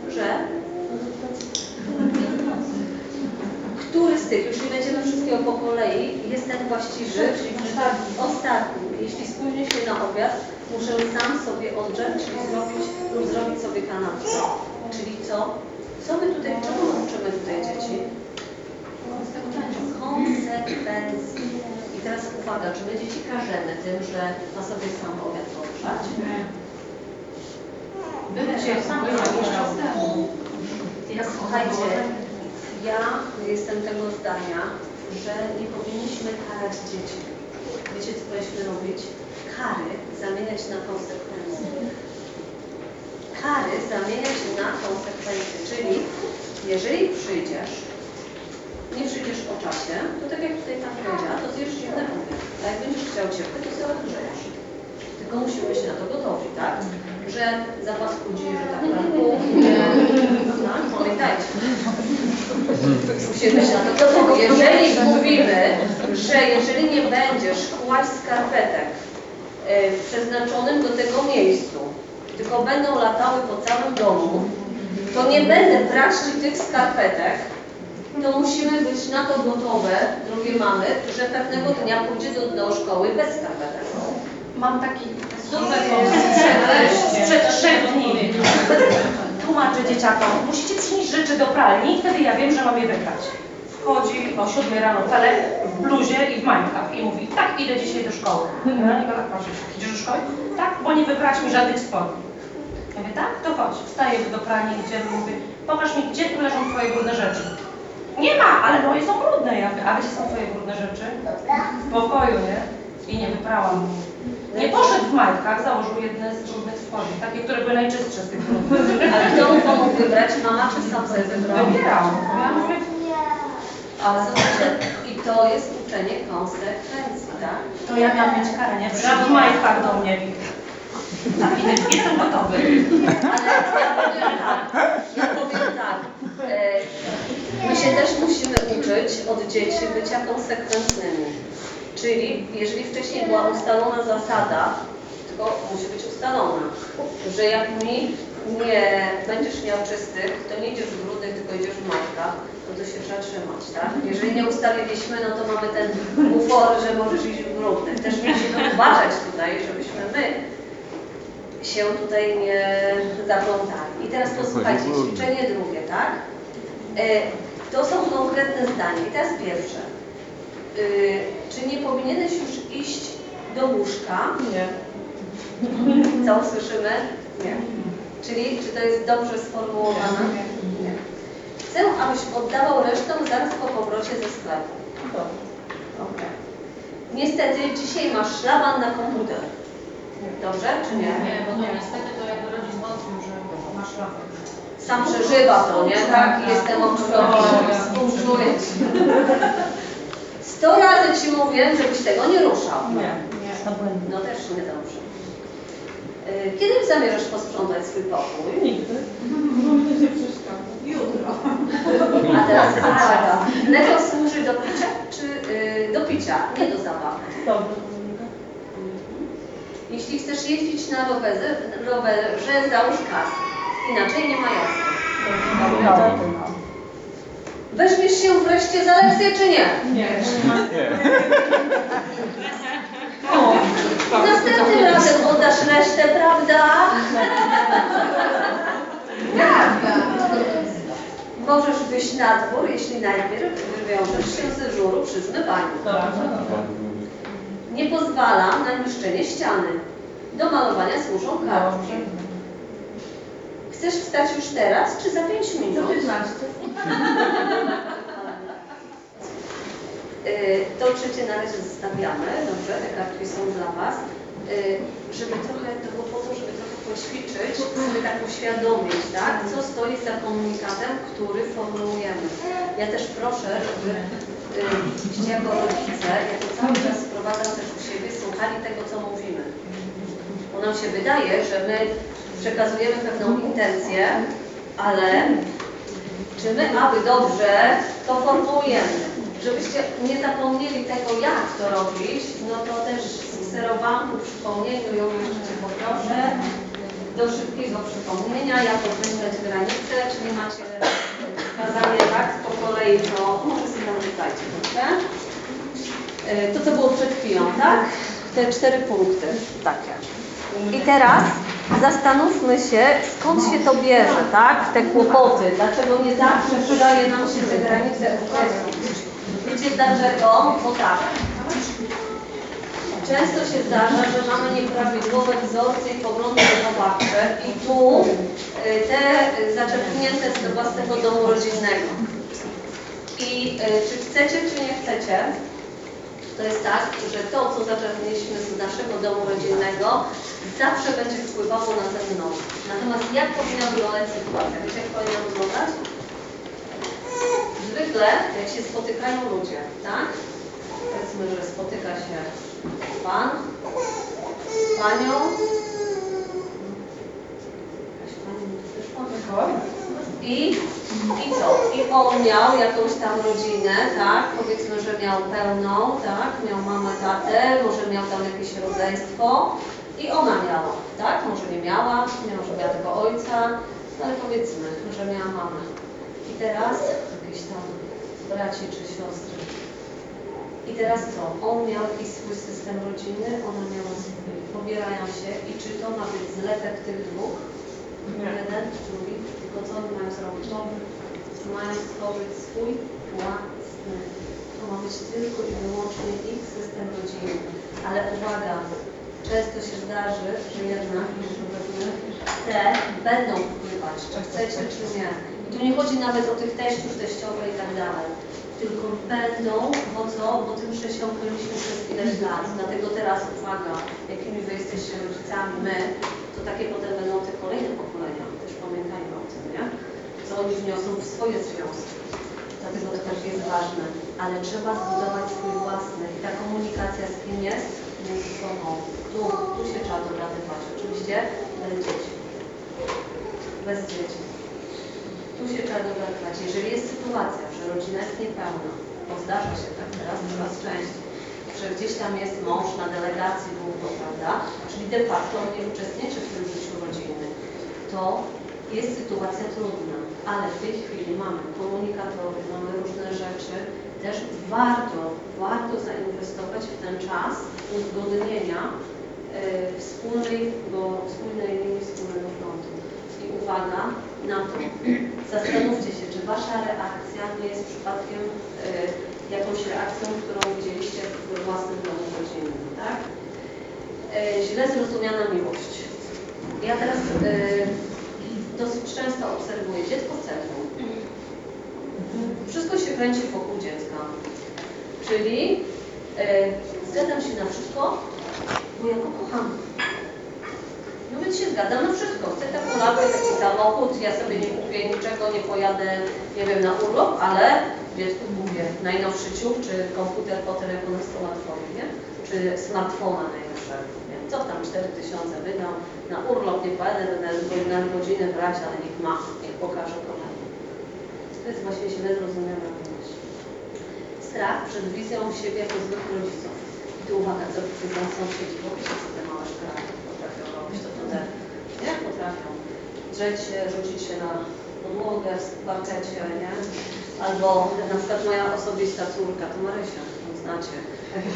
Że z tych, już nie będziemy wszystkiego po kolei, jest ten właściwy, czyli ostatni. ostatni. Jeśli spóźnię się na obiad, muszę sam sobie odgrzać, czyli zrobić lub zrobić sobie kanapkę. Czyli co? Co my tutaj, czego my uczymy tutaj dzieci? Konsekwencji. I teraz uwaga, czy my dzieci karzemy tym, że ma sobie sam obiad odgrzać? Bycie sam Teraz słuchajcie, ja jestem tego zdania, że nie powinniśmy karać dzieci. Wiecie, co powinniśmy robić? Kary zamieniać na konsekwencje. Kary zamieniać na konsekwencje, czyli jeżeli przyjdziesz, nie przyjdziesz o czasie, to tak jak tutaj Pan powiedziała, to zjesz zimny obiad. A jak będziesz chciał ciepły, to sobie odgrzejesz. Tylko musimy być na to gotowi, tak? Że zapas chudzi, że tak powiem, puchnie. Tak? Pamiętajcie. Musimy być na to gotowi. Jeżeli mówimy, że jeżeli nie będziesz kłaść skarpetek e, w przeznaczonym do tego miejscu, tylko będą latały po całym domu, to nie będę brać Ci tych skarpetek, to musimy być na to gotowe, drogie mamy, że pewnego dnia pójdzie do, do szkoły bez skarpetek. Mam taki super pomysł sprzed, trzech dni. Tłumaczę dzieciakom, musicie przynieść rzeczy do pralni i wtedy ja wiem, że mam je wybrać. wchodzi o 7 rano Felek w bluzie i w majtkach i mówi, tak, idę dzisiaj do szkoły. Ja nie tak patrzę, idziesz do szkoły? Tak, bo nie wybrać mi żadnych spodni. Ja mówię, tak, to chodź. Wstaję do pralni, gdzie mówię, pokaż mi, gdzie tu leżą twoje brudne rzeczy. Nie ma, ale moje są brudne. Ja mówię, a gdzie są twoje brudne rzeczy? W pokoju, nie? I nie wyprałam. Nie poszedł w majtkach, założył jedne z brudnych spodni, takie, które były najczystsze z tych brudnych. Ale kto mu pomógł wybrać? Mama czy sam sobie wybrał? Wybierał. Ja mówię, Ale zobaczcie, i to jest uczenie konsekwencji, tak? to ja miałam mieć karę, nie? Przyszedł w majtkach do mnie i tak, idę, jestem gotowy. Ale ja powiem tak, ja powiem tak. E, my się też musimy uczyć od dzieci bycia konsekwentnymi. Czyli jeżeli wcześniej była ustalona zasada, tylko musi być ustalona, że jak mi nie będziesz miał czystych, to nie idziesz w brudnych, tylko idziesz w majtkach, no to się trzeba trzymać, tak? Jeżeli nie ustaliliśmy, no to mamy ten bufor, że możesz iść w brudnych. Też musimy uważać tutaj, żebyśmy my się tutaj nie zaplątali. I teraz posłuchajcie, ćwiczenie drugie, tak? E, to są konkretne zdania. I teraz pierwsze. E, czy nie powinieneś już iść do łóżka? Nie. Co usłyszymy? Nie. Czyli czy to jest dobrze sformułowane? Nie. Chcę, abyś oddawał resztę zaraz po powrocie ze sklepu. Okej. Niestety dzisiaj masz szlaban na komputer. Dobrze czy nie? Nie, bo to niestety to jakby rodzic wątpił, że masz rację. Sam przeżywa to, nie? Tak, jestem odczuwalny, współczuję ci. Sto razy ci mówię, żebyś tego nie ruszał. Nie. No też nie dobrze. Y, Kiedy zamierzasz posprzątać swój pokój? Nigdy. To nie przeszkadza. Jutro. A teraz uwaga. Mleko służy do picia czy y, do picia, nie do zabawy? Dobrze. Jeśli chcesz jeździć na rowerze, rowerze załóż kask. Inaczej nie ma jazdy. Weźmiesz się wreszcie za lekcję czy nie? Nie. Następnym razem oddasz resztę, prawda? Możesz wyjść na dwór, jeśli najpierw wywiążesz się ze żuru przy zmywaniu. Nie pozwalam na niszczenie ściany. Do malowania służą kartki. Chcesz wstać już teraz, czy za 5 Za minut? 15. Y, To trzecie na razie zostawiamy, dobrze, te kartki są dla Was, Y, żeby trochę, to było po to, żeby trochę poćwiczyć, sobie tak uświadomić, tak, co stoi za komunikatem, który formułujemy. Ja też proszę, żeby y, jako rodzice, ja to cały czas sprowadzam też u siebie, słuchali tego, co mówimy. Bo nam się wydaje, że my przekazujemy pewną intencję, ale czy my, aby dobrze, to formułujemy. Żebyście nie zapomnieli tego, jak to robić, no to też skserowałam ku przypomnieniu ją jeszcze Cię poproszę do szybkiego przypomnienia, jak określać granice, czyli macie kazanie tak po kolei, to może sobie tam rzucajcie, dobrze? Y, To, co było przed chwilą, tak? Te cztery punkty, takie. I teraz zastanówmy się, skąd się to bierze, tak? Te kłopoty, dlaczego nie zawsze przydaje nam się te granice określić. Wiecie dlaczego? Bo tak. Często się zdarza, że mamy nieprawidłowe wzorce i poglądy wychowawcze i tu y, te y, zaczerpnięte z własnego domu rodzinnego. I y, czy chcecie, czy nie chcecie, to jest tak, że to, co zaczerpnęliśmy z naszego domu rodzinnego, zawsze będzie wpływało na ten nowy. Natomiast jak powinna wyglądać sytuacja? Wiecie, jak powinna wyglądać? Zwykle, jak się spotykają ludzie, tak? Powiedzmy, że spotyka się pan, z panią. Jakaś pani wyszła? I, I co? I on miał jakąś tam rodzinę, tak? Powiedzmy, że miał pełną, tak? Miał mamę, tatę, może miał tam jakieś rodzeństwo. I ona miała, tak? Może nie miała, nie może miała tego ojca, no ale powiedzmy, że miała mamę. I teraz jakieś tam braci czy siostry. I teraz co? On miał jakiś swój system rodzinny, ona miała swój. Pobierają się i czy to ma być zlepek tych dwóch? Jeden, drugi, tylko co oni mają zrobić? Mają stworzyć swój własny. To ma być tylko i wyłącznie ich system rodzinny. Ale uwaga, często się zdarzy, że jednak te będą wpływać, czy chcecie, czy nie. I tu nie chodzi nawet o tych teściów, teściowe i tak dalej. Tylko będą, bo co? Bo tym ukryliśmy przez ileś lat. Dlatego teraz uwaga, jakimi wy jesteście rodzicami, my, to takie potem będą te kolejne pokolenia. Też pamiętajmy o tym, nie? Oni wniosą w swoje związki. Dlatego to też jest ważne. Ale trzeba zbudować swój własny. I ta komunikacja z kim jest? Między sobą. Tu, tu się trzeba dogadywać. Oczywiście bez dzieci. Bez dzieci. Tu się trzeba dogadywać. Jeżeli jest sytuacja, że rodzina jest niepełna, bo zdarza się tak teraz coraz częściej, że gdzieś tam jest mąż na delegacji długo, prawda? Czyli de facto on nie uczestniczy w tym życiu rodzinnym, to jest sytuacja trudna, ale w tej chwili mamy komunikatory, mamy różne rzeczy. Też warto, warto zainwestować w ten czas uzgodnienia e, wspólnej, bo wspólnej linii, wspólnego frontu. I uwaga na to, zastanówcie się, czy Wasza reakcja nie jest przypadkiem e, jakąś reakcją, którą widzieliście w własnym domu rodzinnym, tak? E, źle zrozumiana miłość. Ja teraz dosyć często obserwuję dziecko w centrum. Wszystko się kręci wokół dziecka. Czyli e, zgadzam się na wszystko, bo ja go kocham. No więc się zgadzam na wszystko. Chcę taką latę, taki samochód, ja sobie nie kupię niczego, nie pojadę, nie wiem, na urlop, ale dziecku kupię najnowszy ciuch, czy komputer po telefonistolatowi, nie? Czy smartfona najnowszego? Co tam 4000 wydam, na urlop nie pojadę, na godzinę brać, ale niech ma, niech pokaże kochanie. To jest właśnie źle zrozumiana miłość. Strach przed wizją siebie jako złych rodziców. I tu uwaga, co widzą sąsiedzi, bo wiecie, co te małe szkraki potrafią robić, to te, nie? Potrafią drzeć się, rzucić się na podłogę w parkecie, nie? Albo na przykład moja osobista córka, to Marysia, ją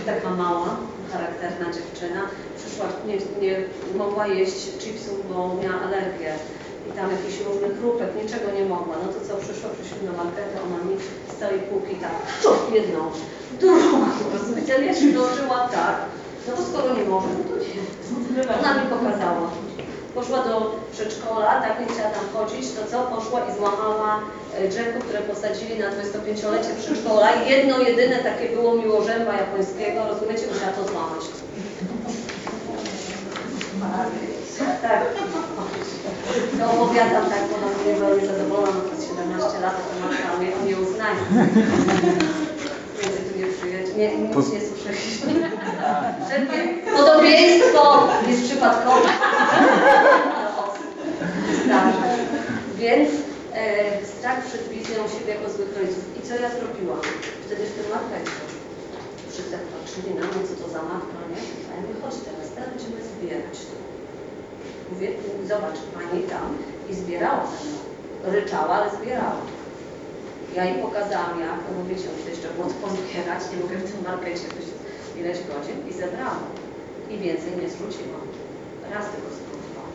taka mała, charakterna dziewczyna, przyszła, nie, nie mogła jeść chipsów, bo miała alergię i tam jakiś różny chrupek, niczego nie mogła. No to co, przyszła, przyszli do marketu, ona mi z całej półki tak, ciuch, jedną, drugą, rozumiecie, ja się dążyła tak, no bo skoro nie może, no to nie. Ona mi pokazała. Poszła do przedszkola, tak nie chciała tam chodzić, to co? Poszła i złamała e, drzewko, które posadzili na 25-lecie przedszkola. Jedno, jedyne takie było miłożęba japońskiego, rozumiecie? Musiała to złamać. Tak. To opowiadam tak, bo ona była niezadowolona, jest 17 lat, to matka mnie tu nie przyjedzie. Nie, nic nie słyszeliśmy. Podobieństwo jest przypadkowe. Zdarza. Więc e, strach przed wizją siebie jako złych rodziców. I co ja zrobiłam? Wtedy w tym markecie. Wszyscy patrzyli na mnie, co to za matka, nie? A ja mówię, chodź teraz, teraz będziemy zbierać. Mówię, zobacz, pani tam i zbierała ze mną. Ryczała, ale zbierała. Ja jej pokazałam jak, no bo wiecie, muszę jeszcze było pozbierać, nie mogę w tym markecie być ileś godzin i zebrałam. I więcej nie zwróciłam. Raz tylko spróbowałam.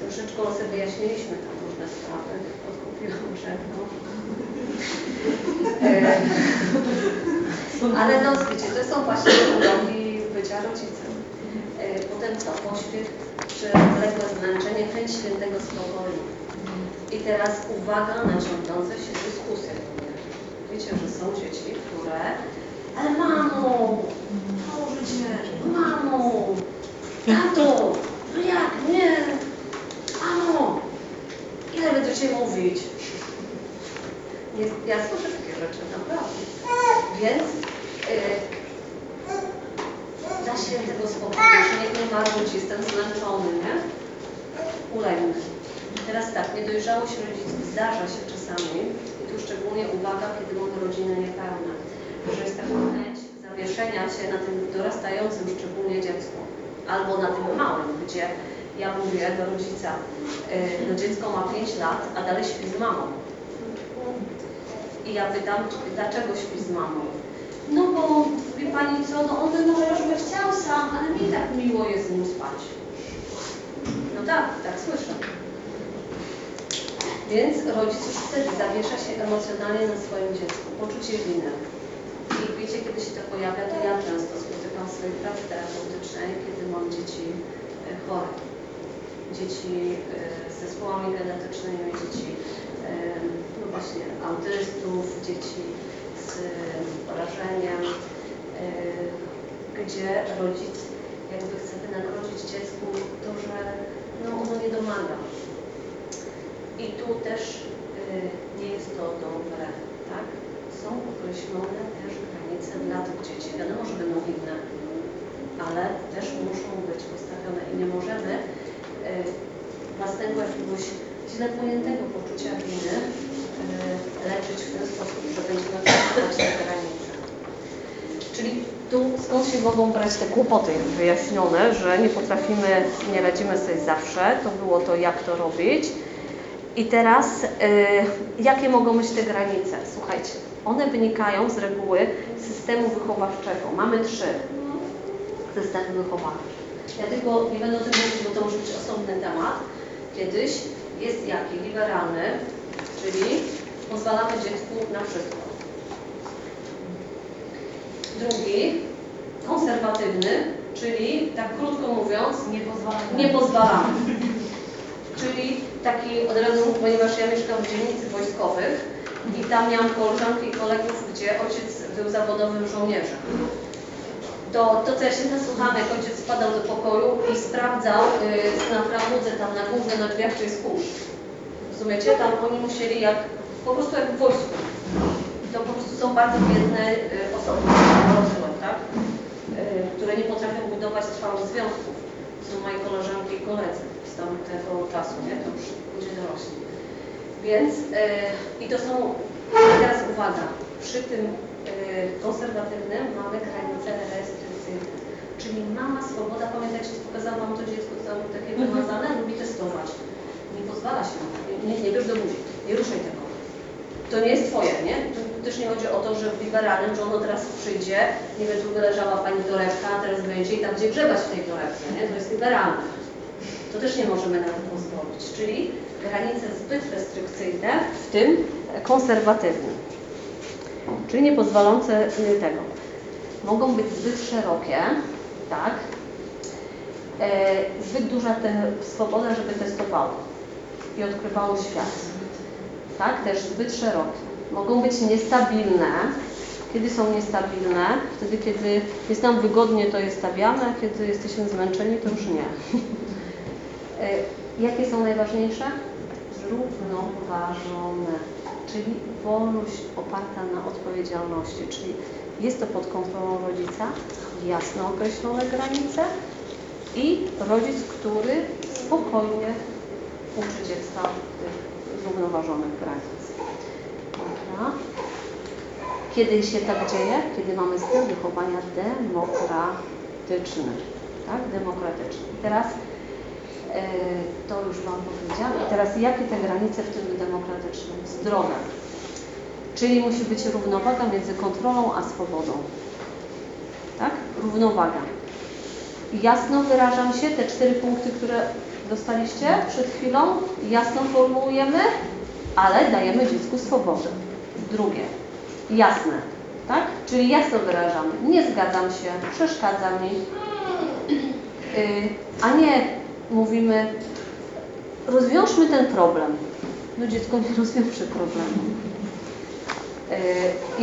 Troszeczkę sobie wyjaśniliśmy tam różne sprawy, odkupiłam drzewko. E, Ale no wiecie, to są właśnie uroki bycia rodzicem. E, Potem co? Pośpiech, przewlekłe zmęczenie, chęć świętego spokoju. I teraz uwaga na ciągnące się dyskusje. Wiecie, że są dzieci, które ale mamo, Boże cię, mamo, tato, no jak, nie, mamo, ile będziecie mówić? Nie, ja słyszę takie rzeczy, naprawdę. Więc yy, dla świętego spokoju, że nie marudź, jestem zmęczony, nie? Ulegny. Teraz tak, niedojrzałość rodziców zdarza się czasami i tu szczególnie uwaga, kiedy mamy rodziny niepełne, że jest taka chęć zawieszenia się na tym dorastającym szczególnie dziecku albo na tym małym, gdzie ja mówię do rodzica, yy, no dziecko ma 5 lat, a dalej śpi z mamą. I ja pytam, dlaczego śpi z mamą? No bo wie pani co, no on by może już by chciał sam, ale mi tak miło jest z nim spać. No tak, tak słyszę. Więc rodzic wtedy zawiesza się emocjonalnie na swoim dziecku, poczucie winy. I wiecie, kiedy się to pojawia, to ja często spotykam w swojej pracy terapeutycznej, kiedy mam dzieci e, chore. Dzieci e, z zespołami genetycznymi, dzieci e, no właśnie autystów, dzieci z porażeniem, gdzie rodzic jakby chce wynagrodzić dziecku to, że no, ono nie domaga. I tu też y, nie jest to dobre, tak? Są określone też granice dla tych dzieci. Wiadomo, że będą inne, ale też muszą być postawione i nie możemy y, własnego jakiegoś źle pojętego poczucia winy y, leczyć w ten sposób, że będziemy postawiać te granice. Czyli tu skąd się mogą brać te kłopoty wyjaśnione, że nie potrafimy, nie radzimy sobie zawsze, to było to, jak to robić. I teraz, y, jakie mogą być te granice? Słuchajcie, one wynikają z reguły systemu wychowawczego. Mamy trzy systemy wychowawcze. Ja tylko nie będę o tym mówić, bo to może być osobny temat. Kiedyś jest jaki? Liberalny, czyli pozwalamy dziecku na wszystko. Drugi, konserwatywny, czyli tak krótko mówiąc, Nie pozwalamy. nie pozwalamy. Czyli taki od razu, ponieważ ja mieszkam w dzielnicy wojskowych i tam miałam koleżanki i kolegów, gdzie ojciec był zawodowym żołnierzem. To, to co ja się nasłuchałam, jak ojciec wpadał do pokoju i sprawdzał y, na framudze tam na główne na drzwiach, czy jest kurz. Rozumiecie? Tam oni musieli jak, po prostu jak w wojsku. To po prostu są bardzo biedne y, osoby, dorosłe, tak? Y, które nie potrafią budować trwałych związków. Są moje koleżanki i koledzy z tamtego czasu, nie? To już ludzie dorośli. Więc y, i to są, teraz uwaga, przy tym y, konserwatywnym mamy granice restrykcyjne. Czyli mama swoboda, pamiętajcie, pokazałam Wam to dziecko całe takie wymazane, lubi testować. Nie pozwala się to, nie, nie, bierz do buzi, nie ruszaj tego. To nie jest Twoje, nie? Tu też nie chodzi o to, że w liberalnym, że ono teraz przyjdzie, nie wiem, tu leżała Pani torebka, a teraz będzie i tam gdzie grzebać w tej torebce, nie? To jest liberalne. To też nie możemy na to pozwolić. Czyli granice zbyt restrykcyjne, w tym konserwatywne. Czyli nie pozwalające y, tego. Mogą być zbyt szerokie, tak? E, zbyt duża te swoboda, żeby testowało i odkrywało świat. Tak? Też zbyt szerokie. Mogą być niestabilne. Kiedy są niestabilne? Wtedy, kiedy jest nam wygodnie, to je stawiamy, a kiedy jesteśmy zmęczeni, to już nie. E, Jakie są najważniejsze? Zrównoważone, czyli wolność oparta na odpowiedzialności, czyli jest to pod kontrolą rodzica, jasno określone granice i rodzic, który spokojnie uczy dziecka tych zrównoważonych granic. Dobra. Kiedy się tak dzieje? Kiedy mamy styl wychowania demokratyczny. Tak? Demokratyczny. I teraz to już Wam powiedziałam. I teraz jakie te granice w tym demokratycznym? Zdrowe. Czyli musi być równowaga między kontrolą a swobodą. Tak? Równowaga. Jasno wyrażam się, te cztery punkty, które dostaliście przed chwilą, jasno formułujemy, ale dajemy dziecku swobodę. Drugie, jasne, tak? Czyli jasno wyrażamy, nie zgadzam się, przeszkadza mi, yy, a nie mówimy, rozwiążmy ten problem. No dziecko nie rozwiąże problemu. Yy,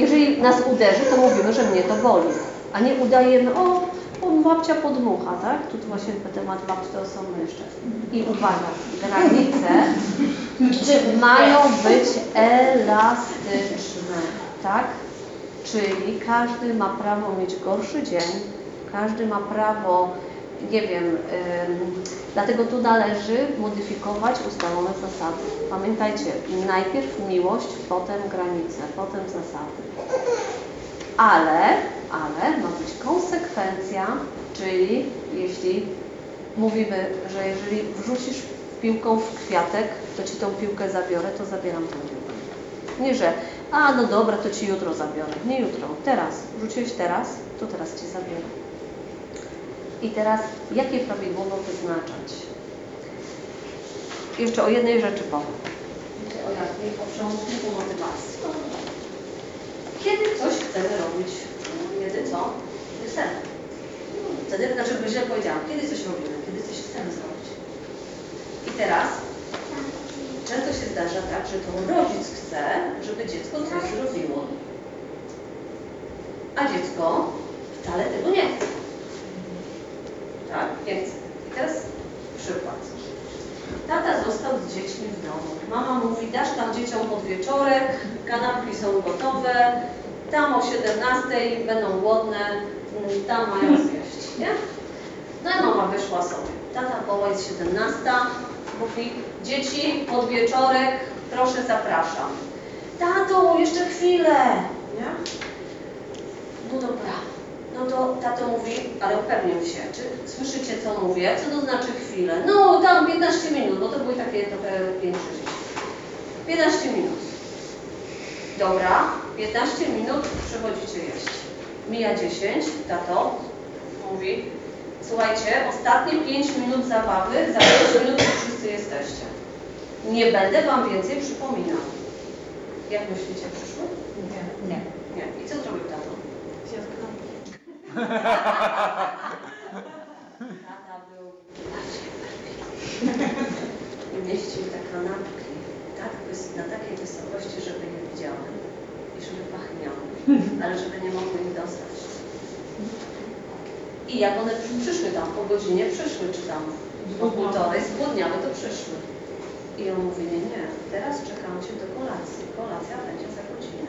jeżeli nas uderzy, to mówimy, że mnie to boli, a nie udajemy, o, o babcia podmucha, tak? Tu właśnie temat babci to są jeszcze. I uwaga, granice mają być elastyczne, tak? Czyli każdy ma prawo mieć gorszy dzień, każdy ma prawo, nie wiem, dlatego tu należy modyfikować ustalone zasady. Pamiętajcie, najpierw miłość, potem granice, potem zasady. Ale, ale ma być konsekwencja, czyli jeśli mówimy, że jeżeli wrzucisz piłką w kwiatek, to ci tą piłkę zabiorę, to zabieram tą piłkę. Nie, że a no dobra, to ci jutro zabiorę. Nie jutro, teraz. Wrzuciłeś teraz, to teraz ci zabiorę. I teraz, jakie prawidłowo wyznaczać? Jeszcze o jednej rzeczy powiem. przełączniku motywacji. Kiedy coś chcemy robić, kiedy co? Kiedy chcemy. Wtedy, znaczy źle powiedziałam, kiedy coś robimy, kiedy coś chcemy zrobić. I teraz często się zdarza tak, że to rodzic chce, żeby dziecko coś zrobiło. A dziecko wcale tego nie chce. I teraz przykład. Tata został z dziećmi w domu. Mama mówi, dasz tam dzieciom podwieczorek, kanapki są gotowe, tam o 17 będą głodne, mm, tam mają zjeść, nie? No i mama wyszła sobie. Tata woła, jest 17, mówi, dzieci, podwieczorek, proszę zapraszam. Tato, jeszcze chwilę, nie? No dobra. No to tato mówi, ale upewnił się, czy słyszycie co mówię? Co to znaczy chwilę? No tam 15 minut, bo to były takie trochę większe dzieci. 15 minut. Dobra, 15 minut przychodzicie jeść. Mija 10, tato mówi, słuchajcie, ostatnie 5 minut zabawy, za 5 minut już wszyscy jesteście. Nie będę wam więcej przypominał. Jak myślicie, przyszły? Nie. Nie. Nie. I co zrobił? Tata był mieścił te kanapki tak na takiej wysokości, żeby je widziały i żeby pachniały, ale żeby nie mogły ich dostać. I jak one przy- przyszły tam po godzinie, przyszły, czy tam po półtorej, zgłodniały, to przyszły. I on mówi, nie, nie, teraz czekam Cię do kolacji. Kolacja będzie za godzinę.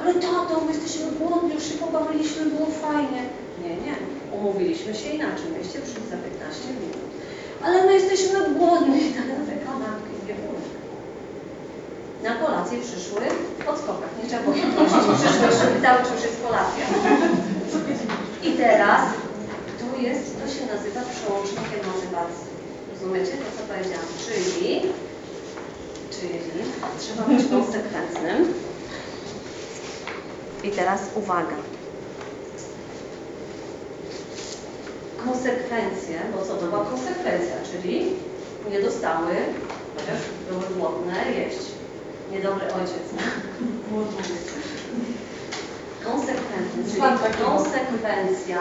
Ale tato, my jesteśmy głodni, już się pobawiliśmy, było fajnie. Nie, nie, umówiliśmy się inaczej, mieliście przyjść za 15 minut. Ale my jesteśmy głodni, tak na te kanapki, nie. Na kolację przyszły w odskokach, nie trzeba było prosić, przyszły jeszcze pytały, czy już jest kolacja. I teraz tu jest, to się nazywa przełącznikiem motywacji. Rozumiecie to, co powiedziałam? Czyli, czyli trzeba być konsekwentnym. I teraz uwaga. Konsekwencje, bo co to była konsekwencja, czyli nie dostały, chociaż były głodne, jeść. Niedobry ojciec. Konsekwencje, czyli konsekwencja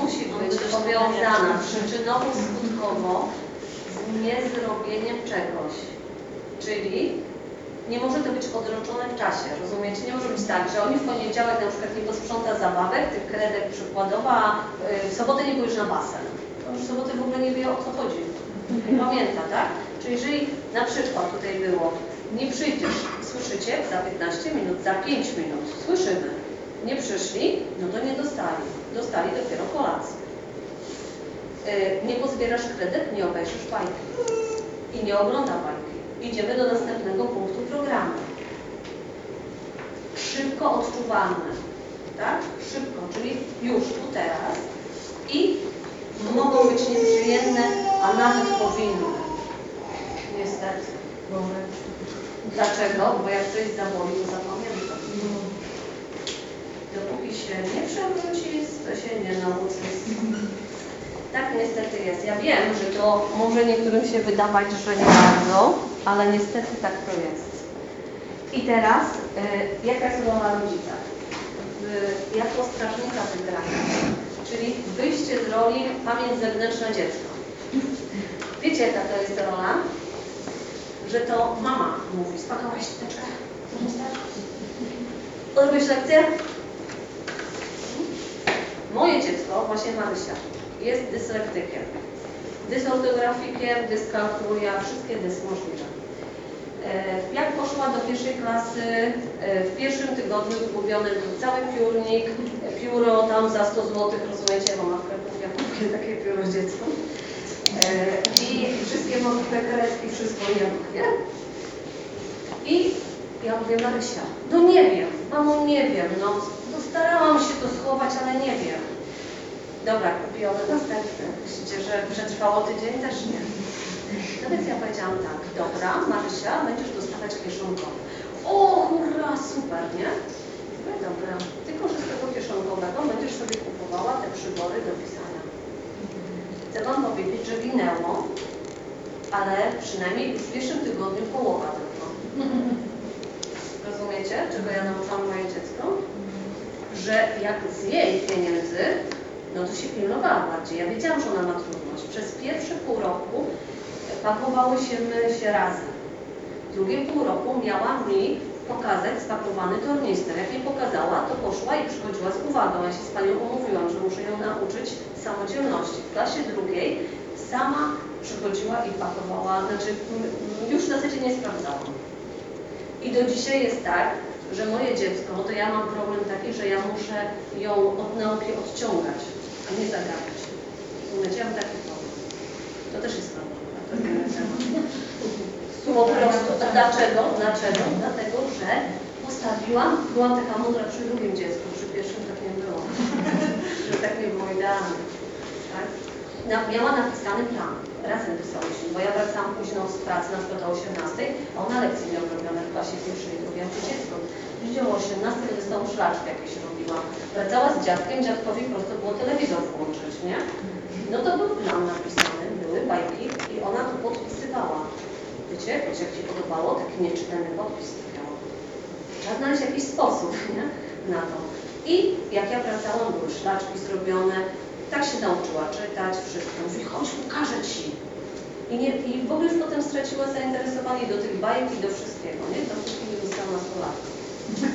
musi być powiązana przyczynowo-skutkowo z niezrobieniem czegoś. Czyli nie może to być odroczone w czasie, rozumiecie? Nie może być tak, że oni w poniedziałek na przykład nie posprząta zabawek, tych kredek przykładowo, a y, w sobotę nie pójdziesz na basen. Już w sobotę w ogóle nie wie o co chodzi. Nie pamięta, tak? Czyli jeżeli na przykład tutaj było, nie przyjdziesz, słyszycie, za 15 minut, za 5 minut, słyszymy, nie przyszli, no to nie dostali. Dostali dopiero kolację. Y, nie pozbierasz kredyt, nie obejrzysz bajki. I nie ogląda bajki. Idziemy do następnego punktu programu. Szybko odczuwalne. Tak? Szybko, czyli już tu teraz. I mogą być nieprzyjemne, a nawet powinny. Niestety. Dlaczego? Bo jak coś zaboli, to zapamiętam. Dopóki się nie przewróci, to się nie nauczy. Tak niestety jest. Ja wiem, że to może niektórym się wydawać, że nie bardzo, ale niestety tak to jest. I teraz, y, jaka jest rola rodzica? Y, jako strażnika tych granic, czyli wyjście z roli pamięć zewnętrzna dziecka. Wiecie, jaka to jest rola? Że to mama mówi, spakowaś teczkę, odrobisz lekcję? Moje dziecko, właśnie Marysia, jest dyslektykiem. Dysortografikiem, dyskalkuluje, wszystkie dys możliwe. E, Jak poszła do pierwszej klasy, e, w pierwszym tygodniu zgubiony był cały piórnik, e, pióro tam za 100 zł, rozumiecie, bo ma w Krakowie kupię takie pióro z dzieckiem. E, I wszystkie możliwe kreski, wszystko mógł, nie? I ja mówię, Marysia, no nie wiem, mamo nie wiem, no, no starałam się to schować, ale nie wiem. Dobra, kupione następne. Myślicie, że przetrwało tydzień? Też nie. Więc ja powiedziałam tak, dobra, Marysia, będziesz dostawać kieszonkowe. O, hurra, super, nie? No dobra, tylko że z tego kieszonkowego będziesz sobie kupowała te przybory do pisania. Chcę Wam powiedzieć, że winęło, ale przynajmniej już w pierwszym tygodniu połowa tylko. wiecie, czego ja nauczyłam moje dziecko? Że jak z jej pieniędzy, no to się pilnowała bardziej. Ja wiedziałam, że ona ma trudność. Przez pierwsze pół roku pakowałyśmy się razem. Drugie pół roku miała mi pokazać spakowany tornister. Jak mi pokazała, to poszła i przychodziła z uwagą. Ja się z panią umówiłam, że muszę ją nauczyć samodzielności. W klasie drugiej sama przychodziła i pakowała, znaczy już w zasadzie nie sprawdzałam. I do dzisiaj jest tak, że moje dziecko, to ja mam problem taki, że ja muszę ją od nauki odciągać, a nie zagabiać. Rozumiecie? Ja mam taki problem. To też jest problem. Po prostu. A dlaczego? Dlaczego? Dlatego, że postawiłam, byłam taka mądra przy drugim dziecku, przy pierwszym tak nie było. że tak nie było idealne. Tak? Na, miała napisany plan. Razem pisałyśmy, bo ja wracałam późno z pracy, na przykład o 18, a ona lekcje miała robione w klasie pierwszej i drugiej, jako dziecko. O 18, to z tą szlaczkę jakieś robiła. Wracała z dziadkiem, dziadkowi prosto było telewizor włączyć, nie? No to był plan napisany, były bajki i ona to podpisywała. Wiecie, wiecie, jak Ci podobało, taki nieczytelny podpis miała. Trzeba znaleźć jakiś sposób nie? na to. I jak ja wracałam, były szlaczki zrobione, tak się nauczyła czytać, wszystko. Mówi, chodź, pokażę Ci. I, nie, I w ogóle już potem straciła zainteresowanie do tych bajek i do wszystkiego, nie? Dopóki nie została nastolatką.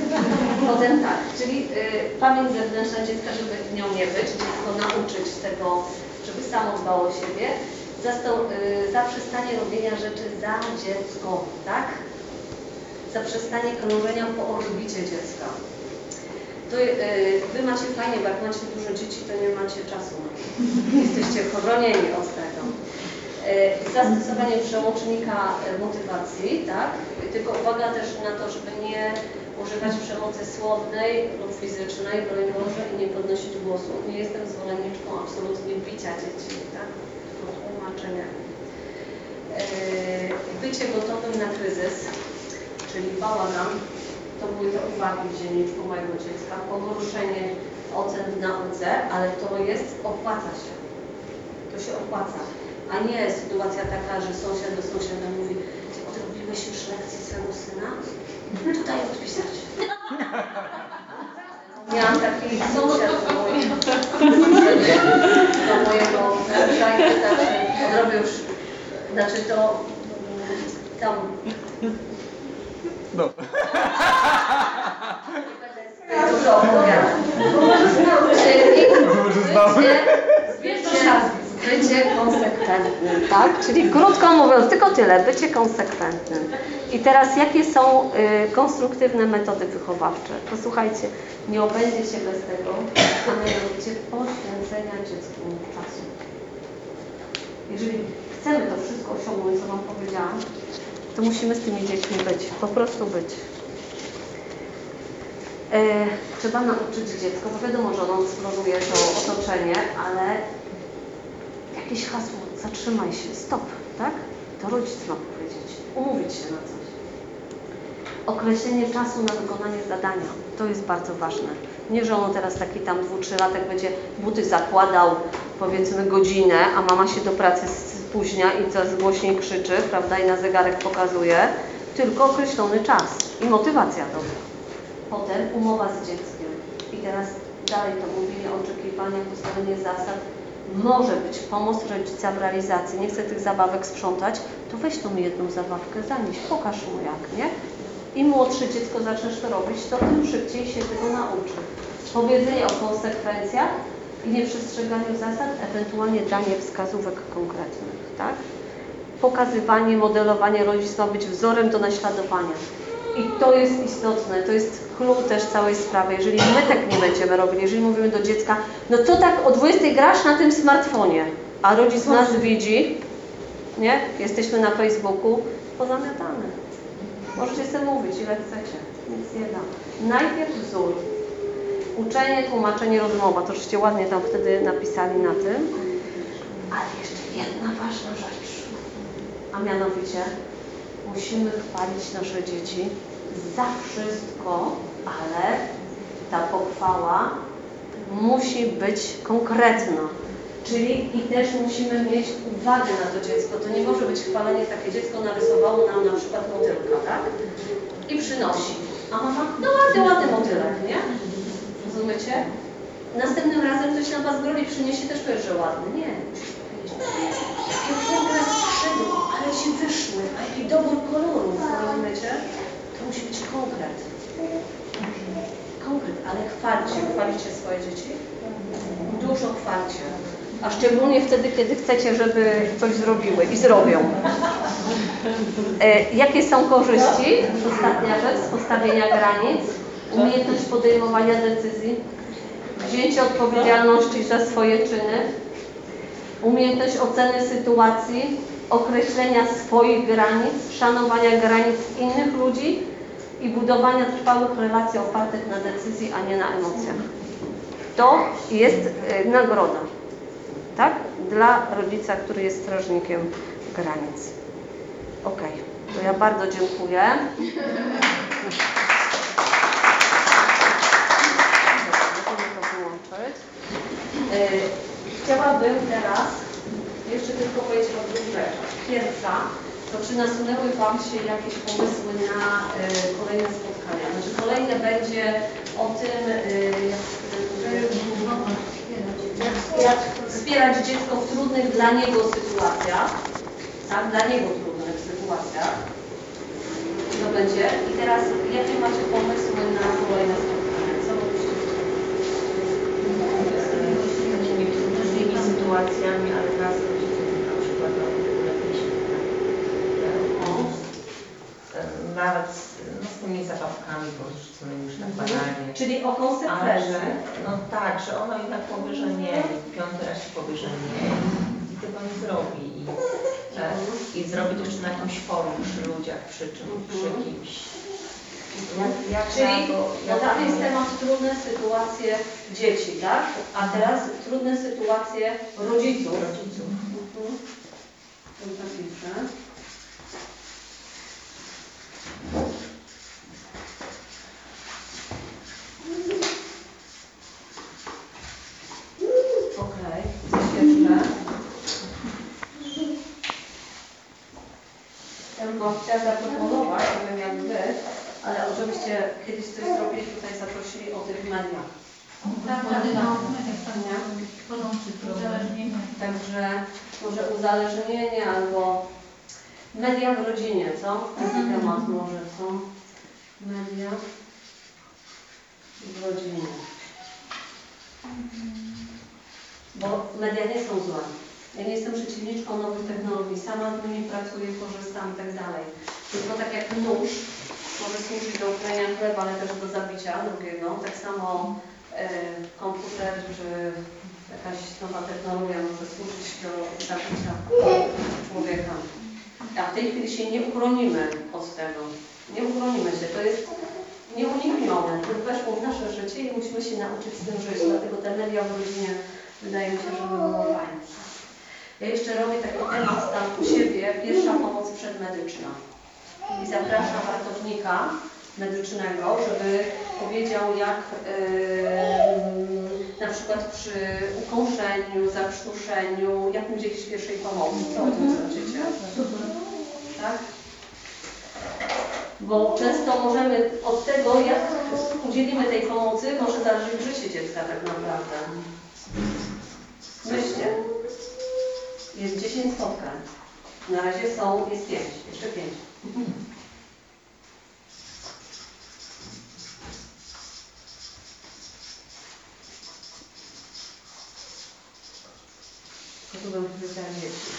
Potem tak, czyli y, pamięć zewnętrzna dziecka, żeby nią nie być, dziecko nauczyć tego, żeby samo dbało o siebie, zastą, y, zaprzestanie robienia rzeczy za dziecko, tak? Zaprzestanie krążenia po orbicie dziecka. To, y, wy macie fajnie, bo jak macie dużo dzieci, to nie macie czasu. Jesteście chronieni od tego. Y, Zastosowanie przełącznika motywacji, tak? Tylko uwaga też na to, żeby nie używać przemocy słownej lub fizycznej, broń Boże, i nie podnosić głosu. Nie jestem zwolenniczką absolutnie bicia dzieci, tak? Tłumaczenia. Yy, Bycie gotowym na kryzys, czyli bałagan, to były te uwagi w dzienniczku mojego dziecka, pogorszenie ocen w nauce, ale to jest, opłaca się. To się opłaca. A nie sytuacja taka, że sąsiad do sąsiada mówi, ty odrobiłeś już lekcję swego syna? Tutaj odpisać. Miałam taki sąsiad mój, do mojego i znaczy, odrobił już, znaczy to mm, tam. No. dużo. Opowiadam. Bycie, bycie, bycie konsekwentnym, tak? Czyli krótko mówiąc, tylko tyle, bycie konsekwentnym. I teraz jakie są y, konstruktywne metody wychowawcze? Posłuchajcie, nie obędzie się bez tego, a mianowicie poświęcenia dziecku czasu. Jeżeli chcemy to wszystko osiągnąć, co Wam powiedziałam, to musimy z tymi dziećmi być, po prostu być. E, trzeba nauczyć dziecko, bo wiadomo, że ono eksploruje to otoczenie, ale jakieś hasło, zatrzymaj się, stop, tak? To rodzic ma powiedzieć, umówić się na coś. Określenie czasu na wykonanie zadania, to jest bardzo ważne. Nie, że ono teraz taki tam dwu, trzylatek będzie buty zakładał powiedzmy godzinę, a mama się do pracy spóźnia i coraz głośniej krzyczy, prawda, i na zegarek pokazuje, tylko określony czas i motywacja dobra. Potem umowa z dzieckiem. I teraz dalej to mówienie o oczekiwaniach, ustalenie zasad. Może być pomoc rodzica w realizacji. Nie chcę tych zabawek sprzątać, to weź tą jedną zabawkę, zanieś, pokaż mu jak, nie? Im młodsze dziecko zaczniesz to robić, to tym szybciej się tego nauczy. Powiedzenie o konsekwencjach i nieprzestrzeganiu zasad, ewentualnie danie wskazówek konkretnych, tak? Pokazywanie, modelowanie rodzic ma być wzorem do naśladowania. I to jest istotne, to jest clue też całej sprawy. Jeżeli my tak nie będziemy robili, jeżeli mówimy do dziecka, no co tak o 20 grasz na tym smartfonie, a rodzic nas widzi, nie? Jesteśmy na Facebooku, pozamiatane. Możecie sobie mówić ile chcecie, nic nie da. Najpierw wzór. Uczenie, tłumaczenie, rozmowa. To oczywiście ładnie tam wtedy napisali na tym. Ale jeszcze jedna ważna rzecz. A mianowicie musimy chwalić nasze dzieci za wszystko, ale ta pochwała musi być konkretna. Czyli i też musimy mieć uwagę na to dziecko. To nie może być chwalenie takie dziecko narysowało nam na przykład motylka, tak? I przynosi. A mama, no ładny, ładny motylek, nie? Rozumiecie? Następnym razem ktoś nam was broli przyniesie, też powiesz, że ładny. Nie. Powiedzieć, skrzydło, ale ci wyszły, jaki dobór kolorów, rozumiecie? To musi być konkret. Konkret, ale chwalcie. Chwalicie swoje dzieci? Dużo chwalcie. A szczególnie wtedy, kiedy chcecie, żeby coś zrobiły i zrobią. E, jakie są korzyści? Ostatnia rzecz z postawienia granic. Umiejętność podejmowania decyzji. Wzięcie odpowiedzialności za swoje czyny. Umiejętność oceny sytuacji. Określenia swoich granic. Szanowania granic innych ludzi i budowania trwałych relacji opartych na decyzji, a nie na emocjach. To jest e, nagroda, tak? Dla rodzica, który jest strażnikiem granic. Okej, to ja bardzo dziękuję. E, Chciałabym teraz jeszcze tylko powiedzieć o dwóch rzeczach. Pierwsza, to czy nasunęły Wam się jakieś pomysły na e, kolejne spotkania? Znaczy kolejne będzie o tym, e, jak, wspierać dziecko w trudnych dla niego sytuacjach, tak, dla niego trudnych sytuacjach. To będzie. I teraz, jakie macie pomysły na kolejne spotkania? Co byście z takimi trudnymi sytuacjami, ale nas rodziców na przykład no, ulepiliśmy nawet z, no, z tymi zabawkami porzuconymi już tak banalnie. Czyli o Ale że, konsekwencji. no tak, że ono jednak powie, że nie, i piąty raz ci powie, że nie i tego nie zrobi. I, e, i zrobi to jeszcze na jakimś forum, przy ludziach, przy czym, przy kimś. Jak, jak Czyli na to, jak tam jest temat trudne sytuacje dzieci, tak? A teraz trudne sytuacje rodziców. rodziców. Mhm. To zapiszę. Okej, coś jeszcze? Ja bym chciała zaproponować, nie wiem jak wy, ale żebyście kiedyś coś zrobili tutaj, zaprosili o tych mediach. Tak, tak, no, tak, Nie? połączyć uzależnienie. Także może uzależnienie albo media w rodzinie, co? Taki temat może, co? Media w rodzinie. Bo media nie są złe. Ja nie jestem przeciwniczką nowych technologii, sama z nimi pracuję, korzystam i tak dalej. Tylko tak jak nóż może służyć do ukrajania chleba, ale też do zabicia drugiego, tak samo e, komputer czy jakaś nowa technologia może służyć do zabicia człowieka. A w tej chwili się nie uchronimy od tego. Nie uchronimy się. To jest nieuniknione. To weszło w nasze życie i musimy się nauczyć z tym żyć. Dlatego te media w rodzinie wydaje mi się, że by było fajne. Ja jeszcze robię taki temat u siebie, pierwsza pomoc przedmedyczna. I zapraszam ratownika medycznego, żeby powiedział, jak em, na przykład przy ukąszeniu, zakrztuszeniu, jak udzielić pierwszej pomocy. Co o tym sądzicie? Tak? Bo często możemy od tego, jak udzielimy tej pomocy, może zależeć życie dziecka tak naprawdę. Myślcie. Jest 10 spotkań. Na razie są, jest 5, jeszcze 5. Powiedziała dzieci.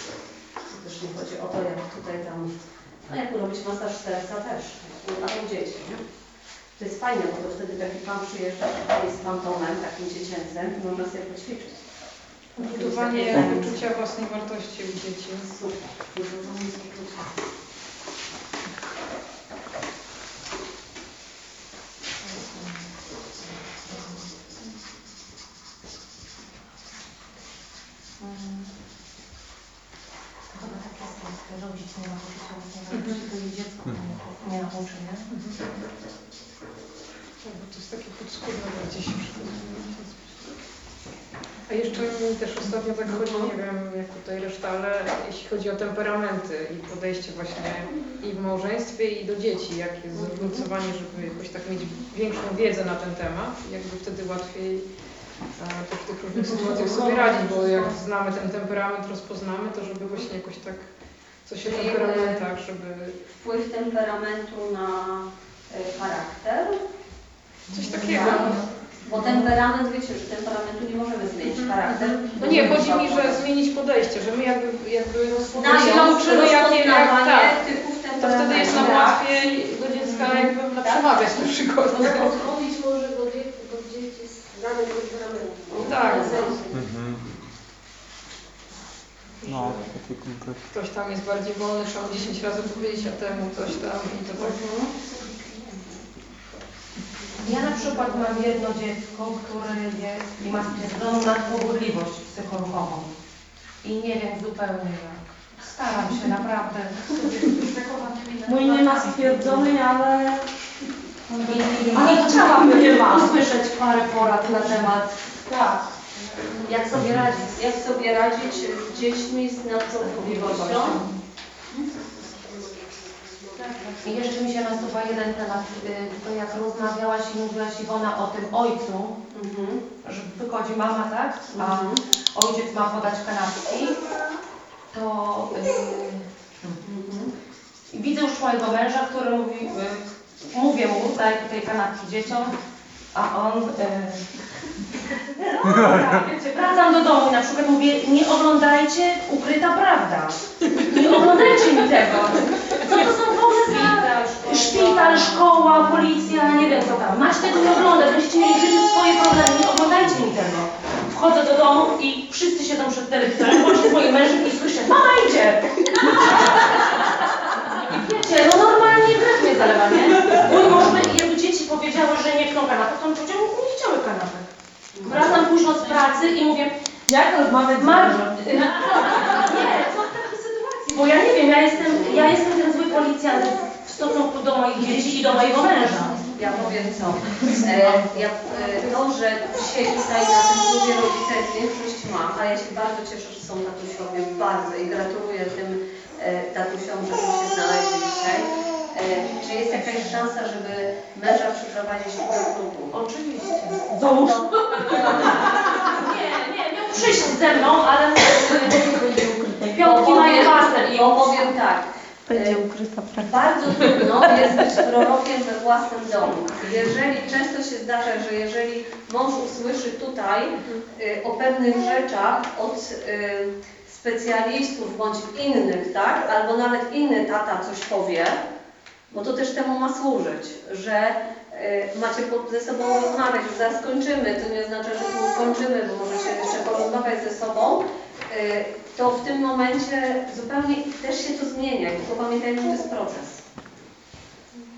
To też nie chodzi o to, jak tutaj tam, no jak urobić masaż serca też, ale u dzieci, nie? To jest fajne, bo to wtedy taki pan przyjeżdża z fantomem, takim dziecięcym, i można sobie poćwiczyć. Budowanie poczucia własnej wartości u dzieci. Super. Budowanie poczucia. Nie ma poczucia własnej wartości, to i dziecko nie, nie nauczy, nie? Tak, bo to jest takie podskórne bardziej się przychodzi. A jeszcze mi też ostatnio tak chodzi, nie wiem jak tutaj reszta, ale jeśli chodzi o temperamenty i podejście właśnie i w małżeństwie i do dzieci, jak jest zróżnicowanie, żeby jakoś tak mieć większą wiedzę na ten temat, jakby wtedy łatwiej e, w tych różnych sytuacjach sobie radzić, bo jak znamy ten temperament, rozpoznamy, to żeby właśnie jakoś tak Czyli, temperamentach, żeby Wpływ temperamentu na y, charakter. coś takiego. Bo temperament, wiecie, że temperamentu nie możemy zmienić charakter. No nie, chodzi mi, że zmienić podejście, że my jakby, jakby Na się nauczymy jakie, jak, tak, to wtedy jest nam łatwiej do dziecka jakby przemawiać na przykład. No, podchodzić może do dzieci, do dzieci z danym temperamentem. Tak. W tym sensie. No, taki konkret. Ktoś tam jest bardziej wolny, trzeba mu 10 razy powiedzieć, a temu coś tam i to tak. Ja na przykład mam jedno dziecko, które jest i ma stwierdzoną nadpobudliwość psychologową. I nie wiem zupełnie jak. Staram się naprawdę. Mój nie ma stwierdzonej, ale Ale chciałabym usłyszeć parę porad na temat. tak. Jak sobie radzić? Jak sobie radzić z dziećmi z nadpobudliwością? I jeszcze mi się nasuwa jeden temat, y, to jak rozmawiałaś i mówiłaś Iwona o tym ojcu, Mhm. że wychodzi mama, tak? A Mhm. ojciec ma podać kanapki, to Mhm. yy, widzę już mojego męża, który mówi, y, mówię mu, daj tutaj kanapki dzieciom, a on wracam do domu i na przykład mówię, nie oglądajcie ukryta prawda. Nie oglądajcie mi tego. Co to są w ogóle za szpital, szkoła, policja, nie wiem co tam. Macie tego nie oglądać, będziecie mieli w swoje problemy, nie oglądajcie mi tego. Wchodzę do domu i wszyscy siedzą przed telewizorem, łącznie z mężem i słyszę, mama idzie! Wiecie, no normalnie krew mnie zalewa, nie? Mój mąż, by- jakby dzieci powiedziały, że nie chcą kanapek, to on powiedział, nie chciały kanapek. Wracam późno z pracy i mówię, Jak rozmawiać z Mar... Nie, co w takiej sytuacji? Bo ja nie wiem, ja jestem, ja jestem ten zły policjant w stosunku do moich dzieci i do mojego męża. Ja powiem co. E, ja, e, to, że dzisiaj tutaj na tym klubie rodzice większość ma, a ja się bardzo cieszę, że są tatusiowie, bardzo i gratuluję tym e, tatusiom, że tu się znaleźli dzisiaj. Czy jest jakaś szansa, żeby męża przyprowadzić do klubu? Oczywiście. Załóż. Nie, nie, miał przyjść ze mną, ale piątki mają basen i Bo powiem tak. Będzie ukryta Bardzo trudno jest być prorokiem we własnym domu. Jeżeli często się zdarza, że jeżeli mąż usłyszy tutaj y, o pewnych rzeczach od y, specjalistów bądź innych, tak, albo nawet inny tata coś powie, bo to też temu ma służyć, że y, macie ze sobą rozmawiać, że zaraz kończymy, to nie oznacza, że tu kończymy, bo możecie jeszcze porozmawiać ze sobą, y, to w tym momencie zupełnie też się to zmienia tylko pamiętajmy, że to jest proces.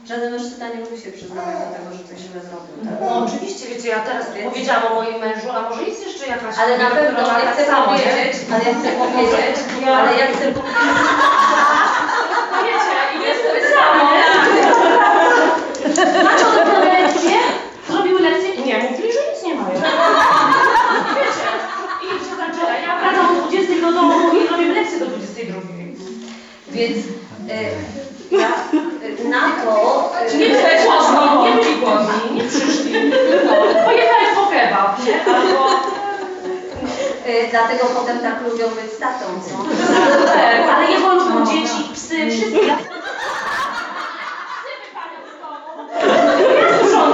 Żaden mężczyzna nie lubi się przyznawać do tego, że coś źle zrobił. Tak? No oczywiście, wiecie, ja teraz powiedziałam o moim mężu, a może jest jeszcze jakaś Ale na pewno, ja tak chcę powiedzieć, ale ja chcę powiedzieć, ale ja chcę powiedzieć, Wiecie, i jest to samo, nie? Macie odrobione lekcje? Zrobiły lekcje? Nie, mówili, że nic nie mają. Wiecie, i się zaczęła. Ja wracam o 20 do domu i robimy lekcje do 22. więc e, ja, e, na to... e, Nie byli głodni, nie byli głodni, nie przyszli. Pojechali po kebab, nie? Albo... e, Dlatego potem tak lubią być z tatą, co? Tak, ale jego lubią dzieci, psy, wszystkie. Jest sprzątanie, wiecie. Tak, nie lubisz. Z Arturem. Jak kochać męża i psy. Ja myślę, ja myślę naprawdę,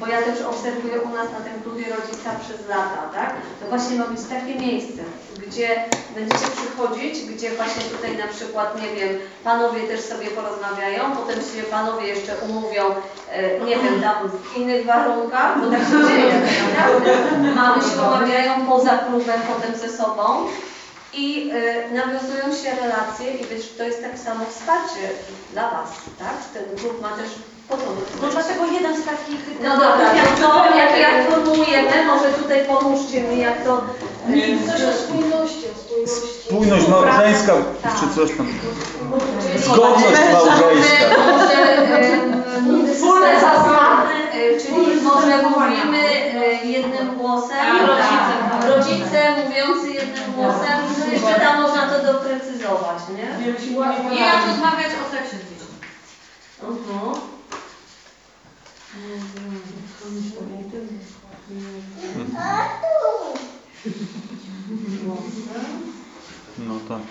Bo ja też obserwuję u nas na tym klubie rodzica przez lata, tak? To właśnie ma być takie miejsce, gdzie będziecie przychodzić, gdzie właśnie tutaj na przykład, nie wiem, panowie też sobie porozmawiają, potem się panowie jeszcze umówią, e, nie wiem, tam w innych warunkach, bo tak się dzieje, tak. Mamy się umawiają poza klubem potem ze sobą, I y, nawiązują się relacje i wiesz, to jest tak samo wsparcie dla Was, tak? Ten grup ma też. No dlatego jeden z takich... No dobra, jak to, jak, jak formułujemy, może tutaj pomóżcie mi, jak to... y, Coś o spójności, o spójności. Spójność małżeńska, Tak. czy coś tam. Zgodność małżeńska. Wspólne zasady, y, czyli może mówimy y, jednym głosem, Tak. rodzice mówiący jednym głosem, jeszcze tam można to doprecyzować, nie? Nie jak rozmawiać o seksie z dziećmi. No tak.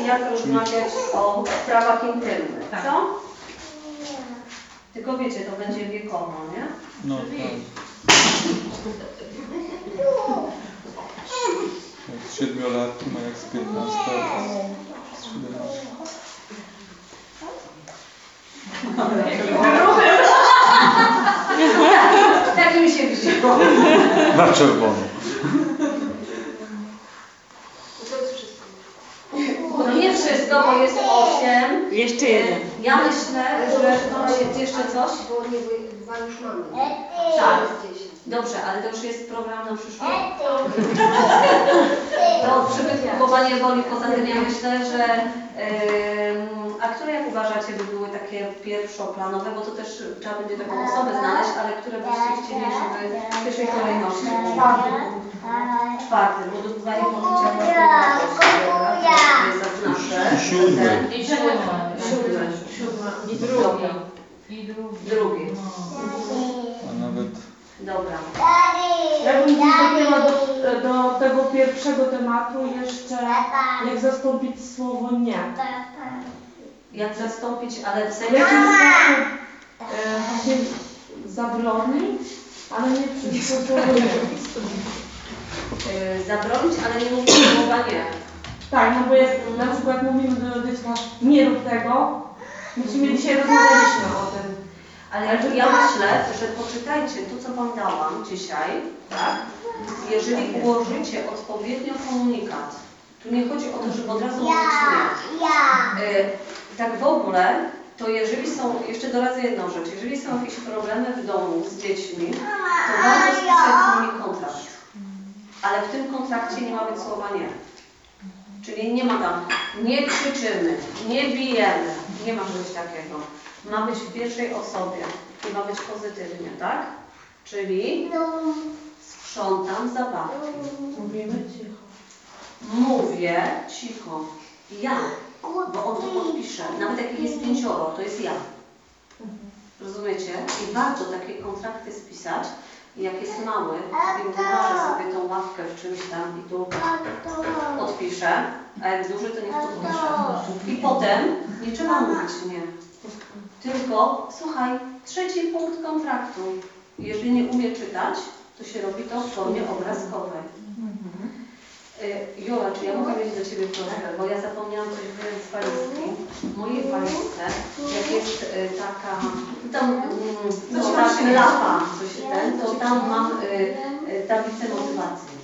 I jak rozmawiać o sprawach intymnych, co? Tylko wiecie, to będzie wiekowo, nie? No tak. Jak z siedmiolatki ma jak z 15 z 17. Tak mi się wzięło. Na czerwono. To jest wszystko. No nie wszystko, bo jest osiem. Jeszcze jeden. Ja myślę, że jest jeszcze coś. Bo nie, bo dwa już mamy. Tak. Dobrze, ale to już jest program na przyszłość. To przygotowanie woli. Poza tym ja myślę, że a które jak uważacie by były takie pierwszoplanowe, bo to też trzeba będzie taką osobę znaleźć, ale które byście chcieli, żeby w pierwszej kolejności było? Czwarty, bo dodawanie poczucia siódmy. I siódmy. Siódmy. Siódma. I drugi. I drugi. Drugi. Dobra. Ja bym wystąpiła do, do tego pierwszego tematu jeszcze, jak zastąpić słowo nie. Jak zastąpić, ale w W sensie... jaki sposób e, właśnie zabronić, ale nie przystosowuje. y, zabronić, ale nie mówić słowa nie. Tak, no bo jak na przykład mówimy do dziecka, nie rób tego, myśmy dzisiaj rozmawialiśmy o tym. Ale ja myślę, że poczytajcie to, co Wam dałam dzisiaj, tak? Jeżeli ułożycie odpowiednio komunikat, tu nie chodzi o to, żeby od razu mówić nie. Y, tak w ogóle, to jeżeli są, jeszcze doradzę jedną rzecz, jeżeli są jakieś problemy w domu z dziećmi, to warto spisać z nimi kontrakt. Ale w tym kontrakcie nie ma być słowa nie. Czyli nie ma tam, nie krzyczymy, nie bijemy, nie ma czegoś takiego. Ma być w pierwszej osobie i ma być pozytywnie, tak? Czyli sprzątam zabawki. Mówimy cicho. Mówię cicho. Ja, bo on to podpisze. Nawet jak jest pięcioro, to jest ja. Rozumiecie? I warto takie kontrakty spisać. I jak jest mały, to im wymarzę sobie tą ławkę w czymś tam i tu podpiszę, a jak duży, to niech podpisze. I potem nie trzeba mówić nie. Tylko, słuchaj, trzeci punkt kontraktu. Jeżeli nie umie czytać, to się robi to w formie obrazkowej. Y, Jola, czy ja mogę mieć do Ciebie prośbę, bo ja zapomniałam coś wyjąć z walizki. W mojej walizce, jak jest y, taka, tam, mm, no, ta klapa, coś ten, to tam mam y, tablicę motywacji.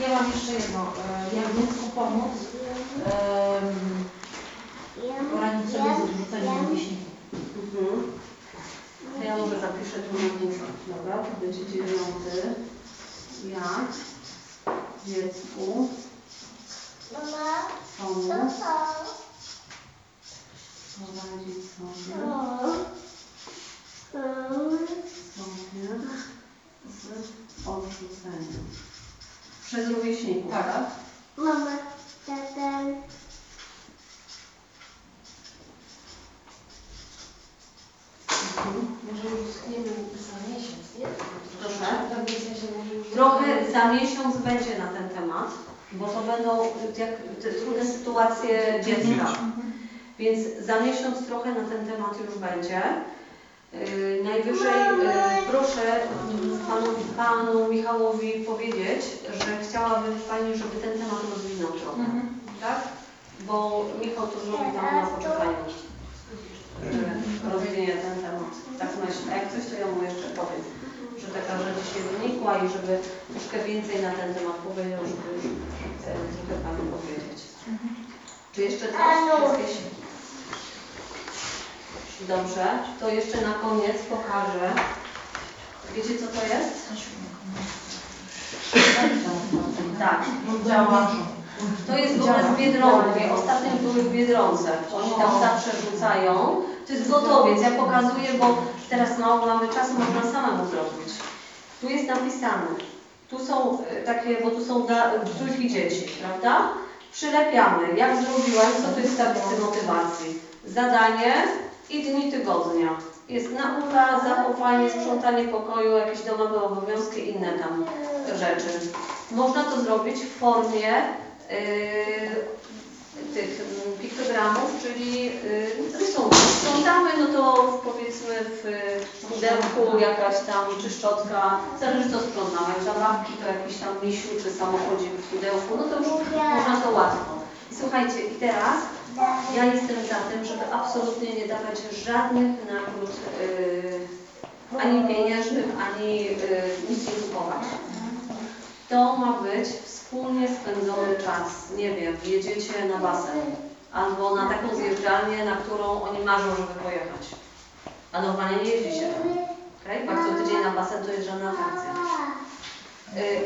Ja mam jeszcze jedno. E, Jak dziecku pomóc poradzić sobie z odrzuceniem rówieśników. Mhm. To ja może zapiszę tu na górze. Dobra, to będzie dziewiąty. Jak dziecku pomóc poradzić sobie, sobie z odrzuceniem. Przez rówieśników, tak? tak? Mama, tata. Może wiem, za miesiąc, nie? Proszę? Tak jest, ja się może już... Trochę za miesiąc będzie na ten temat, bo to będą jak, te trudne sytuacje dziecka. Więc za miesiąc trochę na ten temat już będzie. Yy, najwyżej yy, proszę mm, panu, panu Michałowi powiedzieć, że chciałabym Pani, żeby ten temat rozwinął trochę. Tak? Bo Michał to zrobi tam na poczekaniu. E, rozwinie ten temat. Tak myślę. A jak coś, to ja mu jeszcze powiem, że taka rzecz się wynikła i żeby troszkę więcej na ten temat powiedział, żeby już trochę Panu powiedzieć. Czy jeszcze coś? Jakieś... Dobrze, to jeszcze na koniec pokażę. Wiecie co to jest? Tak, działam. To jest w ogóle z Biedronki. Ostatnio były w Biedronce. Oni tam zawsze rzucają. To jest gotowiec. Ja pokazuję, bo teraz mało mamy czasu, można samemu zrobić. Tu jest napisane. Tu są e, takie, bo tu są trójki dzieci, prawda? Przylepiamy. Jak zrobiłem, co to jest w tablicy motywacji? Zadanie i dni tygodnia. Jest nauka, zachowanie, sprzątanie pokoju, jakieś domowe obowiązki, inne tam rzeczy. Można to zrobić w formie tych mm, piktogramów, czyli yy, rysunków. Sprzątamy, no to powiedzmy w pudełku jakaś tam czy szczotka, zależy co sprzątamy. Jak zabawki, to jakiś tam misiu czy samochodzik w pudełku, no to już można to łatwo. Słuchajcie, i teraz ja jestem za tym, żeby absolutnie nie dawać żadnych nagród yy, ani pieniężnych, ani yy, nic nie kupować. To ma być wspólnie spędzony czas. Nie wiem, jedziecie na basen albo na taką zjeżdżalnię, na którą oni marzą, żeby pojechać. A normalnie nie jeździ się tam. Okay? Co tydzień na basen, to jest żadna atrakcja. Y,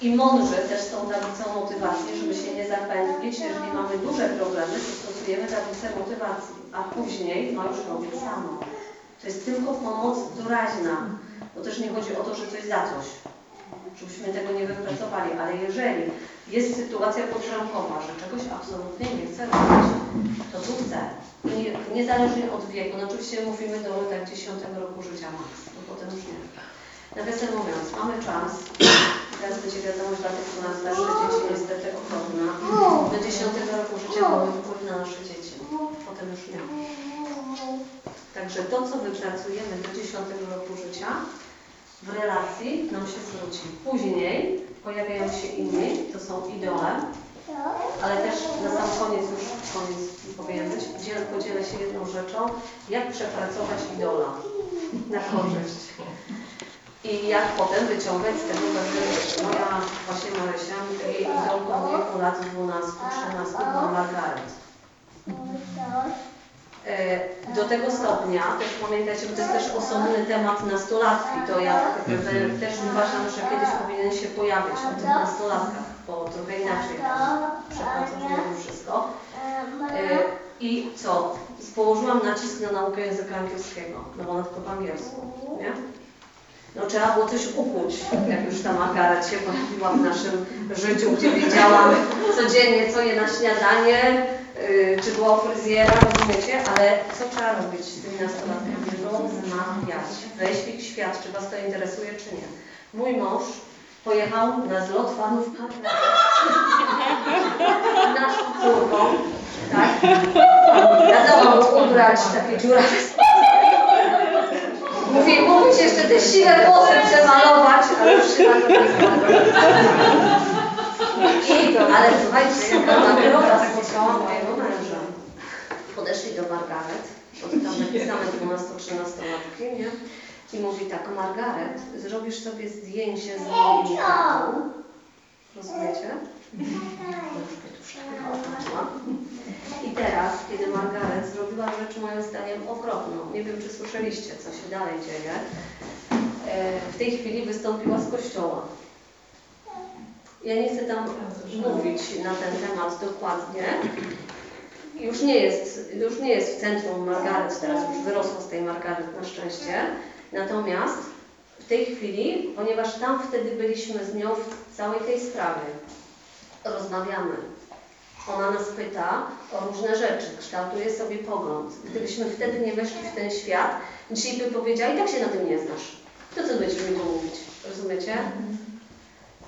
I mądrze też tą tablicą motywacji, żeby się nie zapętlić. Jeżeli mamy duże problemy, to stosujemy tablicę motywacji, a później ma już robić samo. To jest tylko pomoc doraźna, bo też nie chodzi o to, że coś za coś żebyśmy tego nie wypracowali, ale jeżeli jest sytuacja podrządkowa, że czegoś absolutnie nie chce robić, to tu chce. Niezależnie od wieku, no oczywiście mówimy do tak 10 roku życia maks, bo potem już nie. Nawiasem mówiąc, mamy czas, teraz będzie wiadomość dla tych, co nas starsze dzieci niestety okropna. Do 10 roku życia mamy wpływ na nasze dzieci, potem już nie. Także to, co wypracujemy do 10 roku życia, w relacji nam się zwróci. Później pojawiają się inni, to są idole, ale też na sam koniec, już koniec być, dziel, podzielę się jedną rzeczą, jak przepracować idola na korzyść. I jak potem wyciągać z tego pewne moja właśnie Marysia, jej idolką wieku lat 12-13 była Margaret. E, Do tego stopnia, też pamiętajcie, bo to jest też osobny temat nastolatki, to ja Mhm. też uważam, że kiedyś powinien się pojawić o tych nastolatkach, bo trochę inaczej przepracowujemy wszystko. E, I co? Położyłam nacisk na naukę języka angielskiego, no bo ona tylko po angielsku, nie? No trzeba było coś ukuć, jak już ta Margaret się pojawiła w naszym życiu, gdzie wiedziałam codziennie, co je na śniadanie, yy, czy była u fryzjera, rozumiecie? Ale co trzeba robić z tymi nastolatkami? Rozmawiać, wejść w ich świat, czy Was to interesuje, czy nie. Mój mąż pojechał na zlot fanów. Naszą córką, tak? Kazałam ubrać takie dziurawe Mówi, mógłbyś jeszcze te siwe włosy przemalować, ale. I, ale słuchajcie, jaka nagroda spotkała mojego męża. Podeszli do Margaret, to tam napisane 12-13-latki, nie? I mówi tak, Margaret, zrobisz sobie zdjęcie z moim tatą. Rozumiecie? I teraz, kiedy Margaret zrobiła rzecz moim zdaniem okropną, nie wiem czy słyszeliście, co się dalej dzieje, e, w tej chwili wystąpiła z kościoła. Ja nie chcę tam mówić na ten temat dokładnie. Już nie jest, już nie jest w centrum Margaret, teraz już wyrosła z tej Margaret na szczęście. Natomiast w tej chwili, ponieważ tam wtedy byliśmy z nią w całej tej sprawie, rozmawiamy. Ona nas pyta o różne rzeczy, kształtuje sobie pogląd. Gdybyśmy wtedy nie weszli w ten świat, dzisiaj by powiedziała, i tak się na tym nie znasz. To co będziesz mi mówić? Rozumiecie?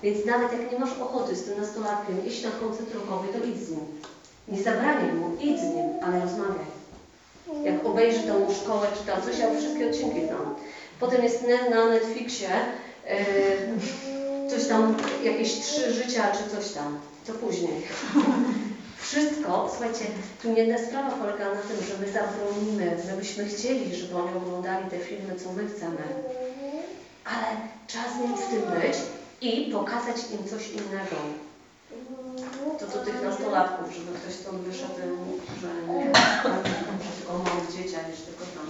Więc nawet jak nie masz ochoty z tym nastolatkiem iść na koncert rockowy, to idź z nim. Nie zabraniaj mu, idź z nim, ale rozmawiaj. Jak obejrzy tą szkołę czy tam coś, ja wszystkie odcinki znam. Potem jest na Netflixie yy, coś tam, jakieś trzy życia czy coś tam. To później. Wszystko, słuchajcie, tu nie jedna sprawa polega na tym, że my zabronimy, my byśmy chcieli, żeby oni oglądali te filmy, co my chcemy. Ale trzeba z nim w tym być i pokazać im coś innego. To do tych nastolatków, żeby ktoś stąd wyszedł, że nie, tylko o małych dzieciach, tylko tam.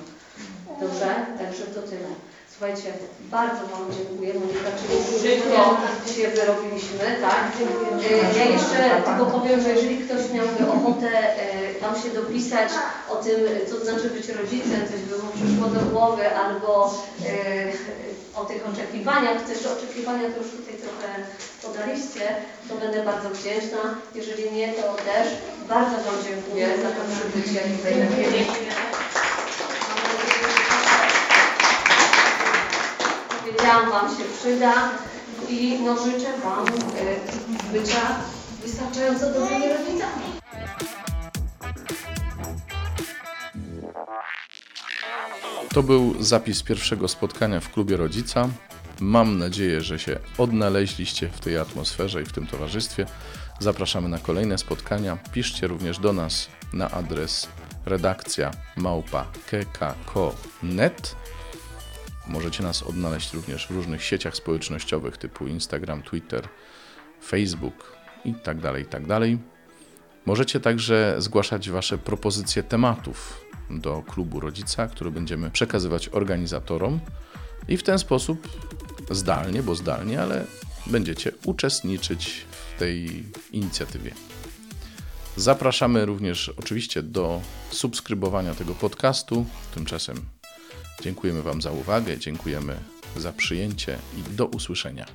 Dobrze? Także to tyle. Słuchajcie, bardzo Wam dziękuję, Monika, czyli szybko się wyrobiliśmy, tak? E, Ja jeszcze tylko powiem, że jeżeli ktoś miałby ochotę e, tam się dopisać o tym, co znaczy być rodzicem, coś by mu przyszło do głowy, albo e, o tych oczekiwaniach, też oczekiwania to już tutaj trochę podaliście, to będę bardzo wdzięczna. Jeżeli nie, to też bardzo Wam dziękuję za to przybycie tutaj na. Powiedziałam Wam się przyda i no życzę Wam e, bycia wystarczająco dobrymi rodzicami. To był zapis pierwszego spotkania w klubie rodzica. Mam nadzieję, że się odnaleźliście w tej atmosferze i w tym towarzystwie. Zapraszamy na kolejne spotkania. Piszcie również do nas na adres redakcja małpa kk.net. Możecie nas odnaleźć również w różnych sieciach społecznościowych typu Instagram, Twitter, Facebook i tak dalej, i tak. Możecie także zgłaszać Wasze propozycje tematów do klubu rodzica, które będziemy przekazywać organizatorom i w ten sposób zdalnie, bo zdalnie, ale będziecie uczestniczyć w tej inicjatywie. Zapraszamy również oczywiście do subskrybowania tego podcastu. Tymczasem dziękujemy Wam za uwagę, dziękujemy za przyjęcie i do usłyszenia.